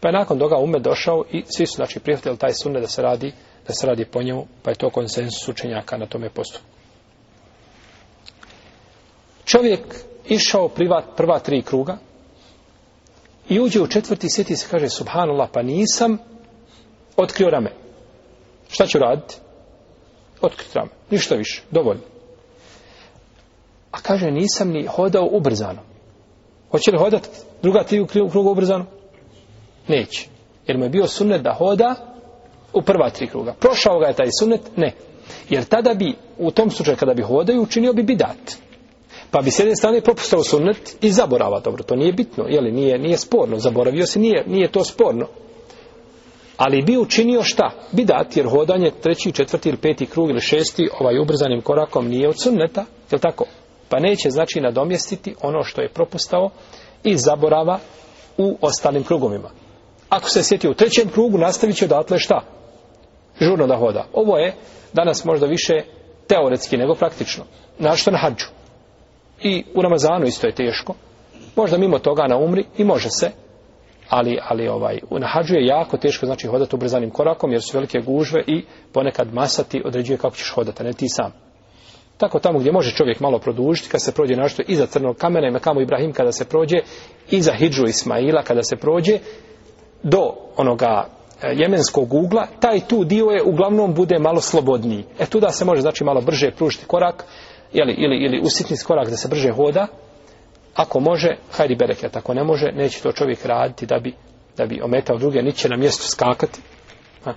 Pa je nakon toga ume došao i svi su znači prihvatili taj sunne da se radi da se radi po njemu, pa je to konsensus učenjaka na tome postupku. Čovjek išao privat prva tri kruga i uđe u četvrti sjeti se kaže subhanallah pa nisam otkrio rame. Šta ću raditi? Otkriti rame. Ništa više. Dovoljno. A kaže nisam ni hodao ubrzano. Hoće li hodati druga tri kruga ubrzano? Neće. Jer mu je bio sunnet da hoda u prva tri kruga. Prošao ga je taj sunnet? Ne. Jer tada bi, u tom slučaju kada bi hodaju, učinio bi bidat. Pa bi s jedne strane propustao sunnet i zaborava. Dobro, to nije bitno, jeli, nije, nije sporno. Zaboravio se, nije, nije to sporno. Ali bi učinio šta? Bidat, jer hodanje treći, četvrti ili peti krug ili šesti ovaj ubrzanim korakom nije od sunneta, jel tako? Pa neće znači nadomjestiti ono što je propustao i zaborava u ostalim krugovima ako se sjeti u trećem krugu, nastavit će odatle šta? Žurno da hoda. Ovo je danas možda više teoretski nego praktično. Našto na hađu. I u Ramazanu isto je teško. Možda mimo toga na umri i može se. Ali, ali ovaj, na hađu je jako teško znači hodati ubrzanim korakom jer su velike gužve i ponekad masa ti određuje kako ćeš hodati, a ne ti sam. Tako tamo gdje može čovjek malo produžiti, kad se prođe našto iza crnog kamena i Mekamu Ibrahim kada se prođe, iza Hidžu Ismaila kada se prođe, do onoga e, jemenskog ugla, taj tu dio je uglavnom bude malo slobodniji. E tu da se može znači malo brže pružiti korak jeli, ili, ili usitni korak da se brže hoda. Ako može, hajdi bereket, ako ne može, neće to čovjek raditi da bi, da bi ometao druge, niće na mjestu skakati. Ha.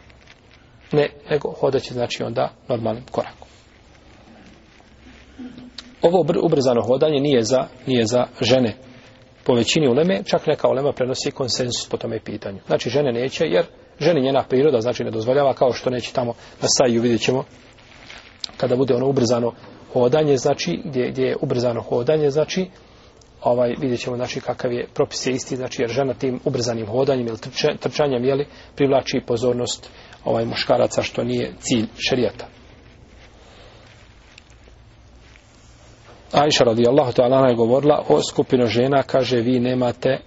Ne, nego hodat će znači onda normalnim korakom. Ovo ubrzano hodanje nije za, nije za žene, po većini uleme, čak neka ulema prenosi konsensus po tome pitanju. Znači, žene neće, jer ženi njena priroda, znači, ne dozvoljava, kao što neće tamo na saju, vidjet ćemo, kada bude ono ubrzano hodanje, znači, gdje, gdje je ubrzano hodanje, znači, ovaj vidjet ćemo znači kakav je propis je isti znači jer žena tim ubrzanim hodanjem ili trčanjem je li privlači pozornost ovaj muškaraca što nije cilj šerijata Ajša radijallahu ta'ala je govorila o skupinu žena, kaže vi nemate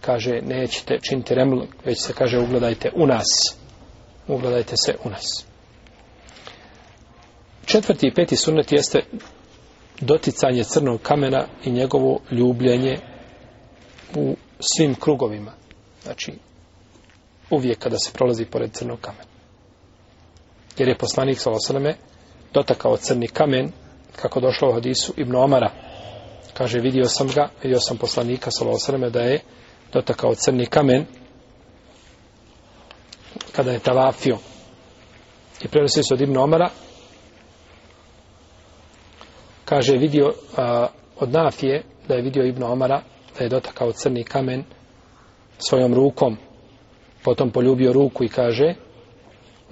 kaže nećete činiti remlu, već se kaže ugledajte u nas. Ugledajte se u nas. Četvrti i peti sunnet jeste doticanje crnog kamena i njegovo ljubljenje u svim krugovima. Znači, uvijek kada se prolazi pored crnog kamena. Jer je poslanik Salosaleme dotakao crni kamen kako došlo u hadisu Ibn Omara. Kaže, vidio sam ga, vidio sam poslanika, salosreme, da je dotakao crni kamen kada je talafio. I prenosi se od Ibn Omara. Kaže, vidio a, od Nafije da je vidio Ibn Omara da je dotakao crni kamen svojom rukom. Potom poljubio ruku i kaže,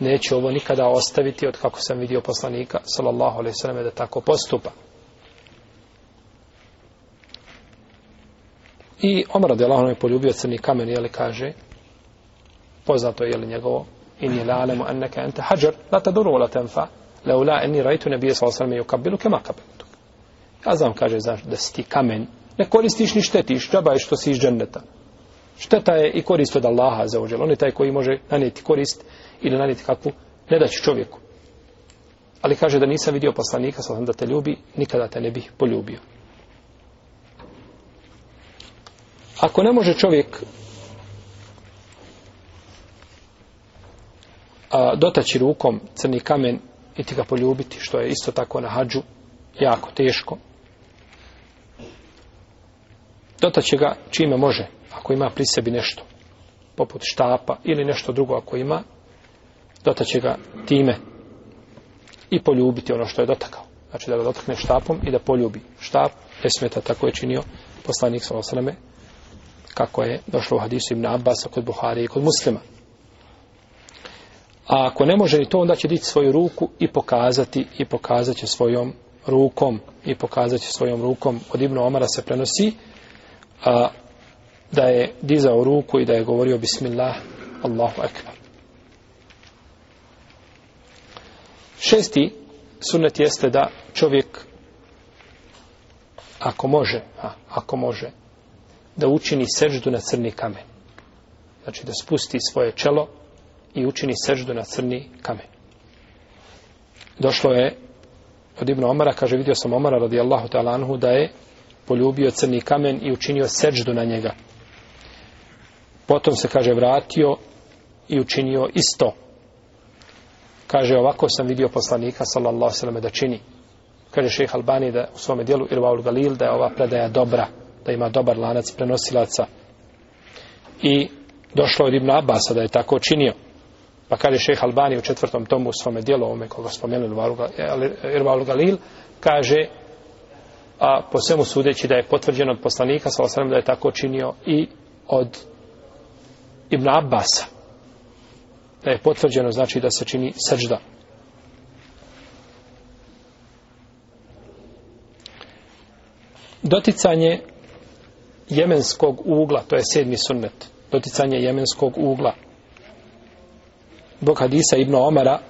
neću ovo nikada ostaviti od kako sam vidio poslanika sallallahu alejhi ve selleme da tako postupa. I Omar de Allahom je poljubio crni kamen, jeli kaže, poznato je jeli njegovo, inni la alemu anneke ente hađar, la te duru la tenfa, la ula enni rajtu ne bije sallallahu alejhi ve selleme kabilu kema kabilu. Ja znam, kaže, znaš, da si ti kamen, ne koristiš ni štetiš, džaba je što si iz dženneta. Šteta je i korist od Allaha za uđel. On je taj koji može naneti korist, ili naliti kakvu ne daću čovjeku. Ali kaže da nisam vidio poslanika, sa da te ljubi, nikada te ne bih poljubio. Ako ne može čovjek a, dotaći rukom crni kamen i ti ga poljubiti, što je isto tako na hađu, jako teško, dotaći ga čime može, ako ima pri sebi nešto, poput štapa ili nešto drugo ako ima, dotaće ga time i poljubiti ono što je dotakao. Znači da ga dotakne štapom i da poljubi štap. Esmeta tako je činio poslanik Salosaleme kako je došlo u hadisu Ibn Abbas kod Buhari i kod muslima. A ako ne može ni to, onda će dići svoju ruku i pokazati i pokazat će svojom rukom i pokazat će svojom rukom. Od Ibn Omara se prenosi a, da je dizao ruku i da je govorio Bismillah, Allahu Ekber. Šesti sunnet jeste da čovjek ako može, a, ako može da učini seždu na crni kamen. Znači da spusti svoje čelo i učini seždu na crni kamen. Došlo je od Ibn Omara, kaže, vidio sam Omara radijallahu talanhu da je poljubio crni kamen i učinio seždu na njega. Potom se, kaže, vratio i učinio isto kaže ovako sam vidio poslanika sallallahu alejhi da čini kaže šejh Albani da u svom djelu Irwaul Galil da je ova predaja dobra da ima dobar lanac prenosilaca i došlo od Ibn Abasa da je tako činio pa kaže šejh Albani u četvrtom tomu u svom djelu ome koga spomenuo e, Irwaul Galil kaže a po svemu sudeći da je potvrđeno od poslanika sallallahu da je tako činio i od Ibn Abasa da je potvrđeno znači da se čini sržda. Doticanje jemenskog ugla, to je sedmi sunnet, doticanje jemenskog ugla. Bog Hadisa ibn Omara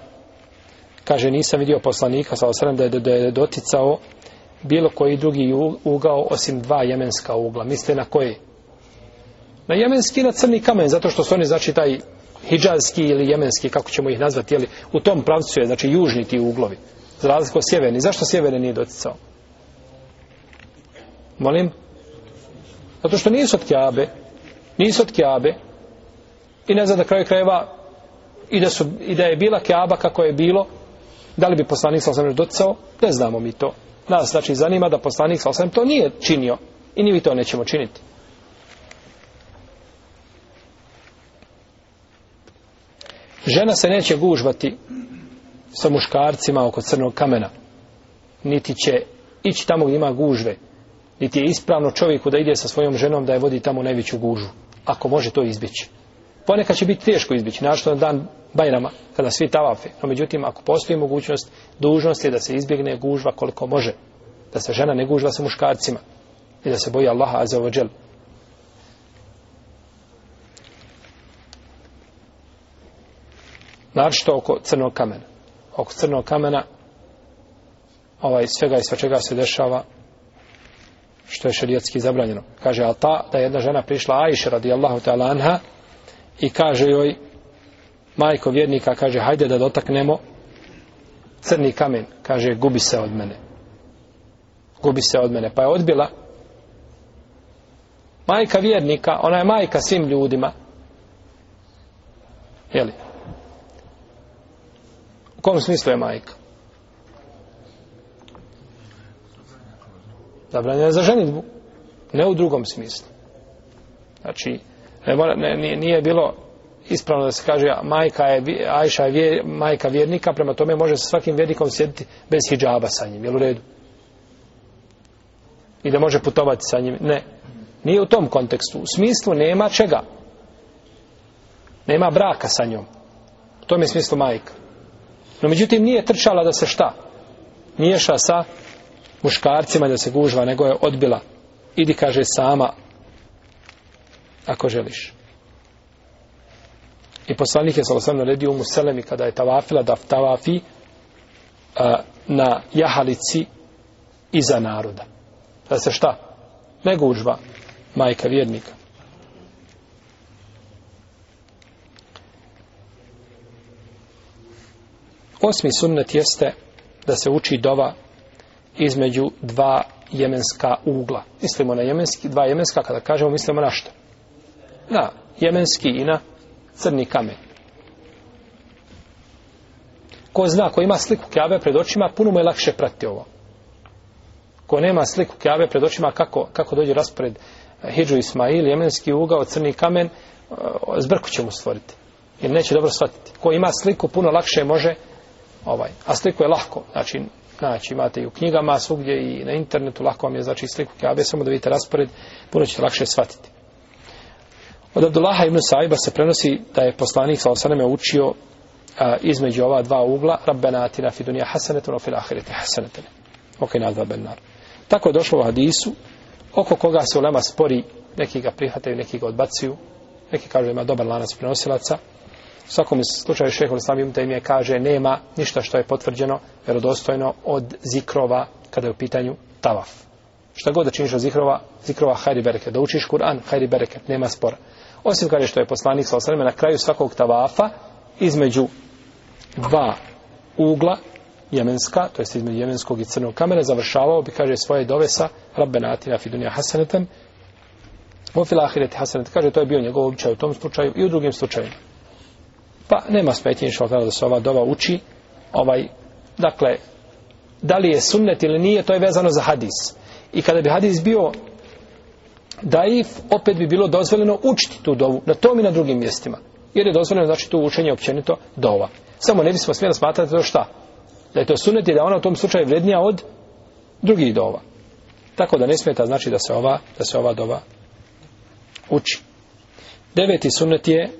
kaže nisam vidio poslanika sa osram da je, da je doticao bilo koji drugi ugao osim dva jemenska ugla. Mislite na koje? Na jemenski na crni kamen, zato što su oni znači taj hijđanski ili jemenski, kako ćemo ih nazvati, jeli, u tom pravcu je, znači, južni ti uglovi, za razliku od sjeverni. Zašto sjeverni nije doticao? Molim? Zato što nisu od Kjabe, nisu od Kjabe, i ne znam da kraj krajeva, i da, su, i da je bila Kjaba kako je bilo, da li bi poslanik sa osam doticao? Ne znamo mi to. Nas, znači, zanima da poslanik sa osam to nije činio, i ni vi to nećemo činiti. žena se neće gužvati sa muškarcima oko crnog kamena niti će ići tamo gdje ima gužve niti je ispravno čovjeku da ide sa svojom ženom da je vodi tamo najveću gužu ako može to izbjeći ponekad će biti teško izbjeći našto na dan bajnama kada svi tavafe no međutim ako postoji mogućnost dužnost je da se izbjegne gužva koliko može da se žena ne gužva sa muškarcima i da se boji Allaha azzawajal Naravno oko crnog kamena. Oko crnog kamena ovaj, svega i svačega se dešava što je šarijatski zabranjeno. Kaže, ali ta, da je jedna žena prišla Aisha radijallahu ta'ala anha i kaže joj majko vjernika, kaže, hajde da dotaknemo crni kamen. Kaže, gubi se od mene. Gubi se od mene. Pa je odbila majka vjernika, ona je majka svim ljudima. Jeli? kom smislu je majka? Zabranjena je za ženitbu. Ne u drugom smislu. Znači, ne, ne, nije, nije bilo ispravno da se kaže majka je, Ajša je vjer, majka vjernika, prema tome može sa svakim vjernikom sjediti bez hijjaba sa njim, jel u redu? I da može putovati sa njim. Ne. Nije u tom kontekstu. U smislu nema čega. Nema braka sa njom. U tom je smislu majka. No međutim nije trčala da se šta? Miješa sa muškarcima da se gužva, nego je odbila. Idi, kaže, sama ako želiš. I poslanik je sa osam naredio u Muselemi kada je tavafila da tavafi a, na jahalici iza naroda. Da se šta? Ne gužva majka vjernika. Osmi sunnet jeste da se uči dova između dva jemenska ugla. Mislimo na jemenski, dva jemenska, kada kažemo, mislimo na što? Na jemenski i na crni kamen. Ko zna, ko ima sliku kjave pred očima, puno mu je lakše prati ovo. Ko nema sliku kjave pred očima, kako, kako dođe raspored eh, Hidžu Ismail, jemenski ugao, crni kamen, eh, zbrku će mu stvoriti. Jer neće dobro shvatiti. Ko ima sliku, puno lakše može ovaj. A sliku je lahko, znači, znači imate i u knjigama svugdje i na internetu, lahko vam je znači sliku Kabe, samo da vidite raspored, puno ćete lakše shvatiti. Od Abdullaha ibn Saiba se prenosi da je poslanik sa osanem učio a, između ova dva ugla, Rabbena atina fi dunija hasanetun, ofil ahireti hasanetun. Ok, nazva Benar. Tako je došlo u hadisu, oko koga se ulema spori, neki ga prihvataju, neki ga odbacuju, neki kažu ima dobar lanac prenosilaca, U svakom slučaju šehol sami im je kaže nema ništa što je potvrđeno vjerodostojno od zikrova kada je u pitanju tavaf. Šta god da činiš od zikrova, zikrova hajri bereket. Da učiš Kur'an, hajri bereket, nema spora. Osim kada što je poslanik sa osreme na kraju svakog tavafa između dva ugla jemenska, to jest između jemenskog i crnog kamera, završavao bi, kaže, svoje dove sa rabbenatina fidunija hasanetem. U filahiret hasanet, kaže, to je bio njegov običaj u tom slučaju i u drugim slučajima. Pa nema smetnje inša da se ova dova uči. Ovaj, dakle, da li je sunnet ili nije, to je vezano za hadis. I kada bi hadis bio daif, opet bi bilo dozvoljeno učiti tu dovu, na tom i na drugim mjestima. Jer je dozvoljeno, znači, tu učenje općenito dova. Samo ne bismo smjeli smatrati to šta? Da je to sunnet i da ona u tom slučaju vrednija od drugih dova. Tako da ne smeta, znači, da se ova, da se ova dova uči. Deveti sunnet je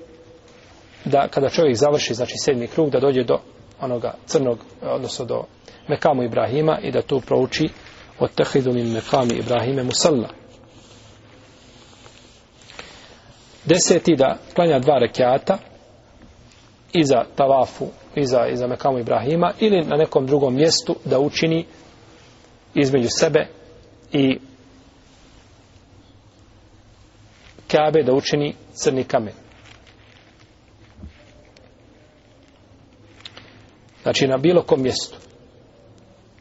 da kada čovjek završi znači sedmi krug da dođe do onoga crnog odnosno do Mekamu Ibrahima i da tu prouči od tehidu min Mekami Ibrahime Musalla. Deseti da klanja dva rekiata iza Tavafu, iza, iza Mekamu Ibrahima ili na nekom drugom mjestu da učini između sebe i Kabe da učini crni kamen. Znači na bilo kom mjestu.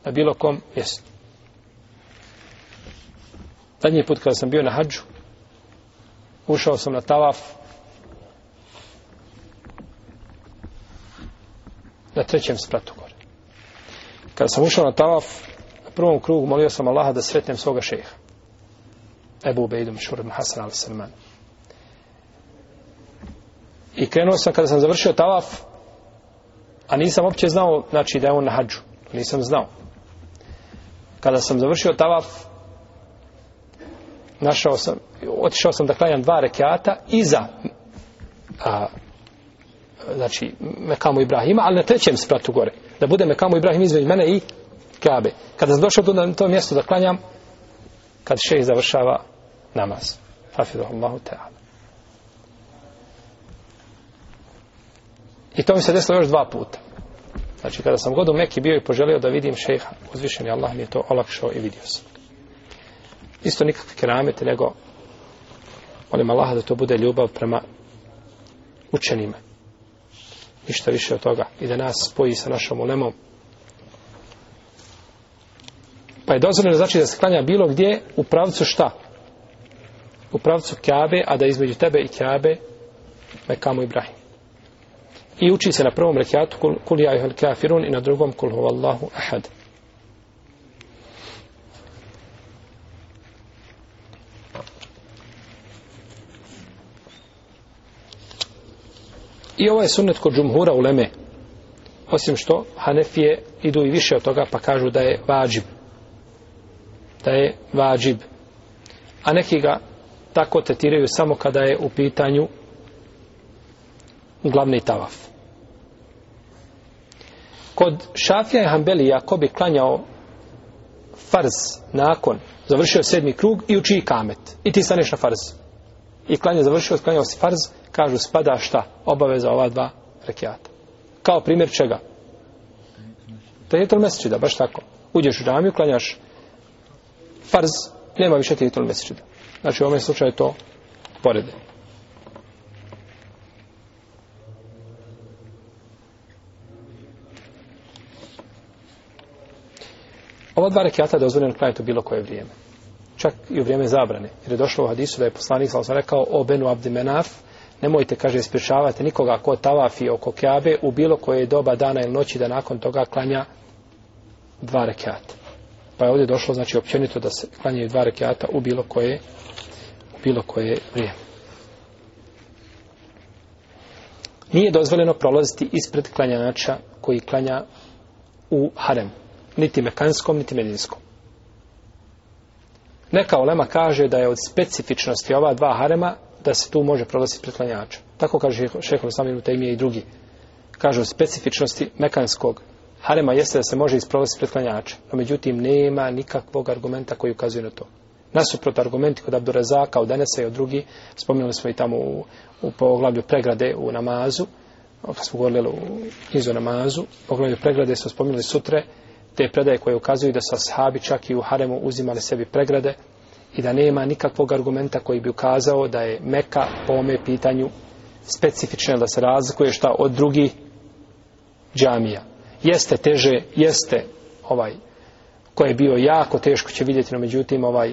Na bilo kom mjestu. Zadnji put kada sam bio na hađu, ušao sam na tavaf, na trećem spratu gore. Kada sam ušao na tavaf, na prvom krugu molio sam Allaha da sretnem svoga šeha. Ebu Ubejdu Mšur ibn Hasan al-Salman. I krenuo sam, kada sam završio tavaf, A nisam opće znao, znači, da je on na hađu. Nisam znao. Kada sam završio tavaf, našao sam, otišao sam da klanjam dva rekiata iza a, znači, Mekamu Ibrahima, ali na trećem spratu gore. Da bude Mekamu Ibrahim izveđu mene i Kabe. Kada sam došao na to mjesto da klanjam, kad šeh završava namaz. Fafidu Allahu Teala. I to mi se desilo još dva puta. Znači, kada sam god u Meki bio i poželio da vidim šeha, uzvišeni Allah mi je to olakšao i vidio sam. Isto nikakve keramete, nego molim Allah da to bude ljubav prema učenima. Ništa više od toga. I da nas spoji sa našom ulemom. Pa je dozvoljeno znači da se klanja bilo gdje u pravcu šta? U pravcu Kjabe, a da između tebe i Kjabe me kamo Ibrahim. I uči se na prvom rekiatu kul, kul ja ihal kafirun i na drugom kul huvallahu ahad. I ovaj sunnet kod džumhura u Leme. Osim što Hanefije idu i više od toga pa kažu da je vađib. Da je vađib. A neki ga tako tretiraju samo kada je u pitanju glavni tavaf. Kod Šafija i Hanbeli, ako bi klanjao farz nakon, završio sedmi krug i uči kamet. I ti staneš na farz. I klanje završio, klanjao si farz, kažu spada šta? Obaveza ova dva rekiata. Kao primjer čega? Te je to da baš tako. Uđeš u džamiju, klanjaš farz, nema više te je to Znači u ovom slučaju to poredenje. ova dva rekiata je dozvoljeno klanjati u bilo koje vrijeme. Čak i u vrijeme zabrane. Jer je došlo u hadisu da je poslanik sa rekao o Benu Abdimenaf, nemojte, kaže, ispričavati nikoga ko tavafi oko Kjabe u bilo koje doba dana ili noći da nakon toga klanja dva rekiata. Pa je ovdje došlo, znači, općenito da se klanjaju dva rekiata u bilo koje, u bilo koje vrijeme. Nije dozvoljeno prolaziti ispred klanjača koji klanja u haremu niti mekanskom, niti medinskom. Neka olema kaže da je od specifičnosti ova dva harema da se tu može prolaziti pretlanjača. Tako kaže šehol Samir Utajmije i drugi. Kaže od specifičnosti mekanskog harema jeste da se može isprolaziti pretlanjača. No međutim, nema nikakvog argumenta koji ukazuje na to. Nasuprot argumenti kod Abdurazaka, od Denesa i od drugi, spominjali smo i tamo u, u poglavlju pregrade u namazu, kad smo govorili u izu namazu, poglavlju pregrade smo spominjali sutre, te predaje koje ukazuju da su ashabi čak i u haremu uzimali sebi pregrade i da nema nikakvog argumenta koji bi ukazao da je meka po ome pitanju specifično da se razlikuje šta od drugih džamija. Jeste teže, jeste ovaj koje je bio jako teško će vidjeti, no međutim ovaj,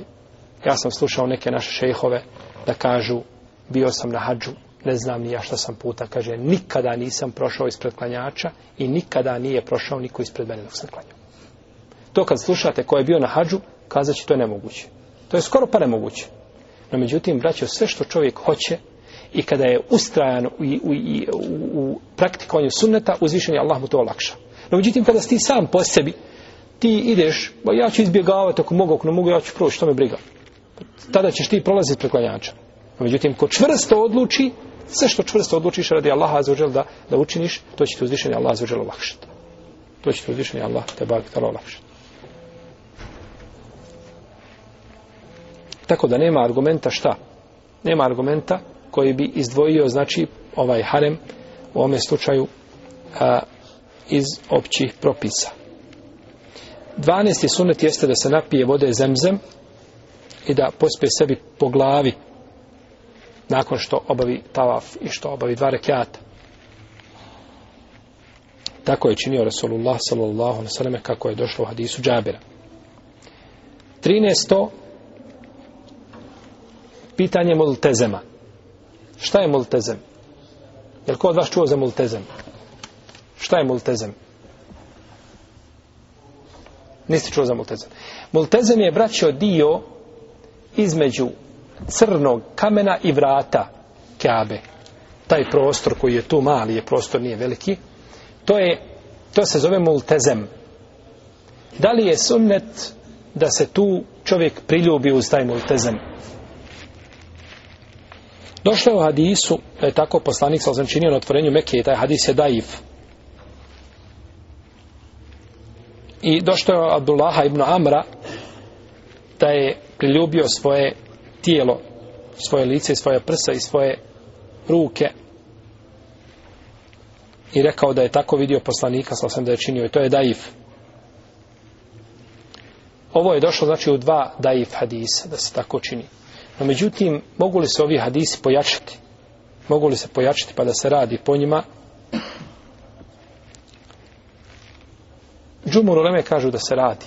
ja sam slušao neke naše šejhove da kažu bio sam na hađu, ne znam ni ja šta sam puta, kaže nikada nisam prošao ispred klanjača i nikada nije prošao niko ispred mene dok sam klanjao. To kad slušate ko je bio na hađu, kazat će to je nemoguće. To je skoro pa nemoguće. No međutim, braćo, sve što čovjek hoće i kada je ustrajan u, u, u, u praktikovanju sunneta, uzvišen je Allah mu to olakša. No međutim, kada ti sam po sebi, ti ideš, ba ja ću izbjegavati ako mogu, ako ne mogu, ja ću proći, što me briga. Tada ćeš ti prolaziti preko ljanča. No međutim, ko čvrsto odluči, sve što čvrsto odlučiš radi Allaha azuđel da, da učiniš, to će ti uzvišen je Allah azuđel olakšati. To će ti uzvišen je Allah te bagi olakšati. tako da nema argumenta šta? Nema argumenta koji bi izdvojio, znači, ovaj harem u ovome slučaju a, iz općih propisa. 12. sunet jeste da se napije vode zemzem i da pospe sebi po glavi nakon što obavi tavaf i što obavi dva rekiata. Tako je činio Rasulullah sallallahu alaihi sallam kako je došlo u hadisu Džabira. 13 pitanje multezema. Šta je multezem? Jel ko od vas čuo za multezem? Šta je multezem? Niste čuo za multezem. Multezem je vraćao dio između crnog kamena i vrata Kabe. Taj prostor koji je tu mali, je prostor nije veliki. To je to se zove multezem. Da li je sunnet da se tu čovjek priljubi uz taj multezem? Došlo je u hadisu, da je tako poslanik sa na otvorenju Mekije, taj hadis je daif. I došlo je od Abdullaha ibn Amra, da je priljubio svoje tijelo, svoje lice, svoje prsa i svoje ruke. I rekao da je tako vidio poslanika sa da je činio. I to je daif. Ovo je došlo znači u dva daif hadisa da se tako čini. No međutim, mogu li se ovi hadisi pojačati? Mogu li se pojačati pa da se radi po njima? Džumur Uleme kažu da se radi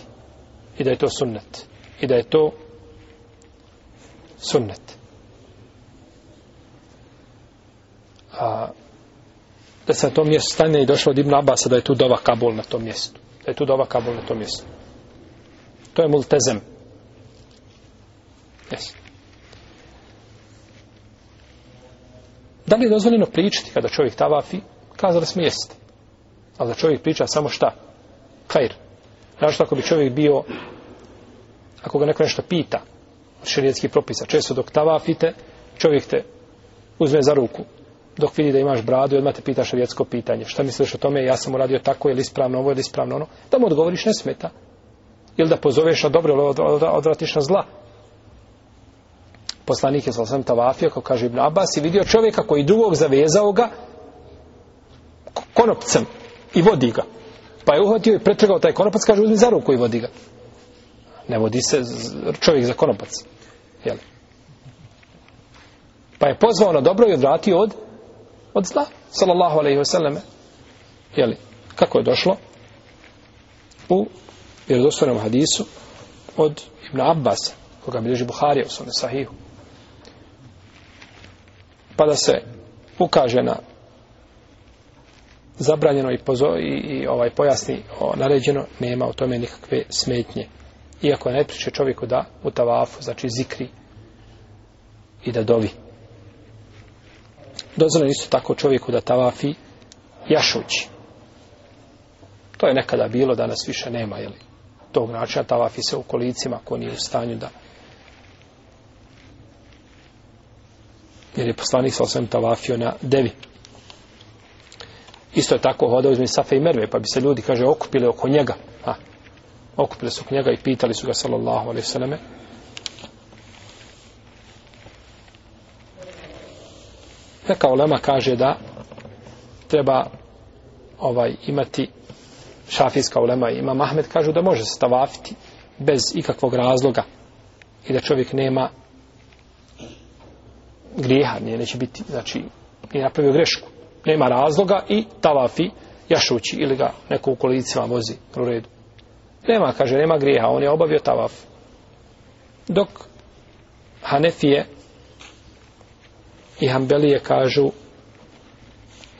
i da je to sunnet. I da je to sunnet. A, da se na tom mjestu stane i došlo od Ibn Abasa da je tu dova Kabul na tom mjestu. Da je tu dova Kabul na tom mjestu. To je multezem. Jesi. Da li je dozvoljeno pričati kada čovjek tavafi? Kazali smo jeste. Ali da čovjek priča samo šta? Kajr. Znaš ako bi čovjek bio, ako ga neko nešto pita, šerijetski propisa, često dok tavafite, čovjek te uzme za ruku, dok vidi da imaš bradu i odmah te pita šerijetsko pitanje. Šta misliš o tome? Ja sam uradio tako, je li ispravno ovo, je li ispravno ono? Da mu odgovoriš ne smeta. Ili da pozoveš na dobro, ili odvratiš na zla poslanik je sa osam tavafio, kao kaže Ibn Abbas, i vidio čovjeka koji drugog zavezao ga konopcem i vodi ga. Pa je uhvatio i pretrgao taj konopac, kaže uzmi za ruku i vodi ga. Ne vodi se čovjek za konopac. Jel? Pa je pozvao na dobro i odvratio od, od zla. Salallahu alaihi wasallam. Jel? Kako je došlo? U vjerodostojnom hadisu od Ibn Abbas, koga bilježi Buharija u svome sahihu pa da se ukaže na zabranjeno i, pozo, i, i ovaj pojasni o naređeno, nema u tome nikakve smetnje. Iako ne priče čovjeku da u tavafu, znači zikri i da dovi. Dozvoljeno isto tako čovjeku da tavafi jašući. To je nekada bilo, danas više nema, jel? Tog načina tavafi se u kolicima, ko nije u stanju da jer je poslanik sa osvijem tavafio na devi. Isto je tako hodao izme Safa i Merve, pa bi se ljudi, kaže, okupili oko njega. A, okupili su oko njega i pitali su ga, sallallahu alaihi sallame, Neka olema kaže da treba ovaj imati šafijska olema ima Mahmed kažu da može se tavafiti bez ikakvog razloga i da čovjek nema grijeha, nije, neće biti, znači, nije napravio grešku. Nema razloga i tavafi jašući ili ga neko u kolicima vozi u redu. Nema, kaže, nema grijeha, on je obavio tavaf. Dok Hanefije i Hanbelije kažu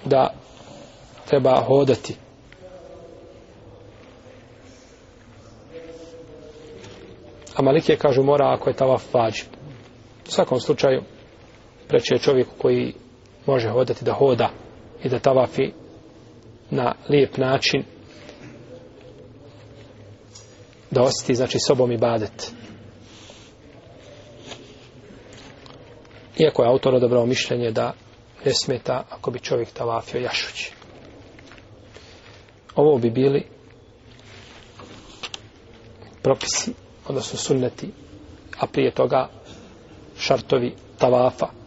da treba hodati A Malikije kažu mora ako je tava fađi. U svakom slučaju, preče čovjek koji može hodati da hoda i da tavafi na lijep način da osjeti znači sobom i badet iako je autor odabrao mišljenje da ne smeta ako bi čovjek tavafio jašući ovo bi bili propisi odnosno sunneti a prije toga šartovi tavafa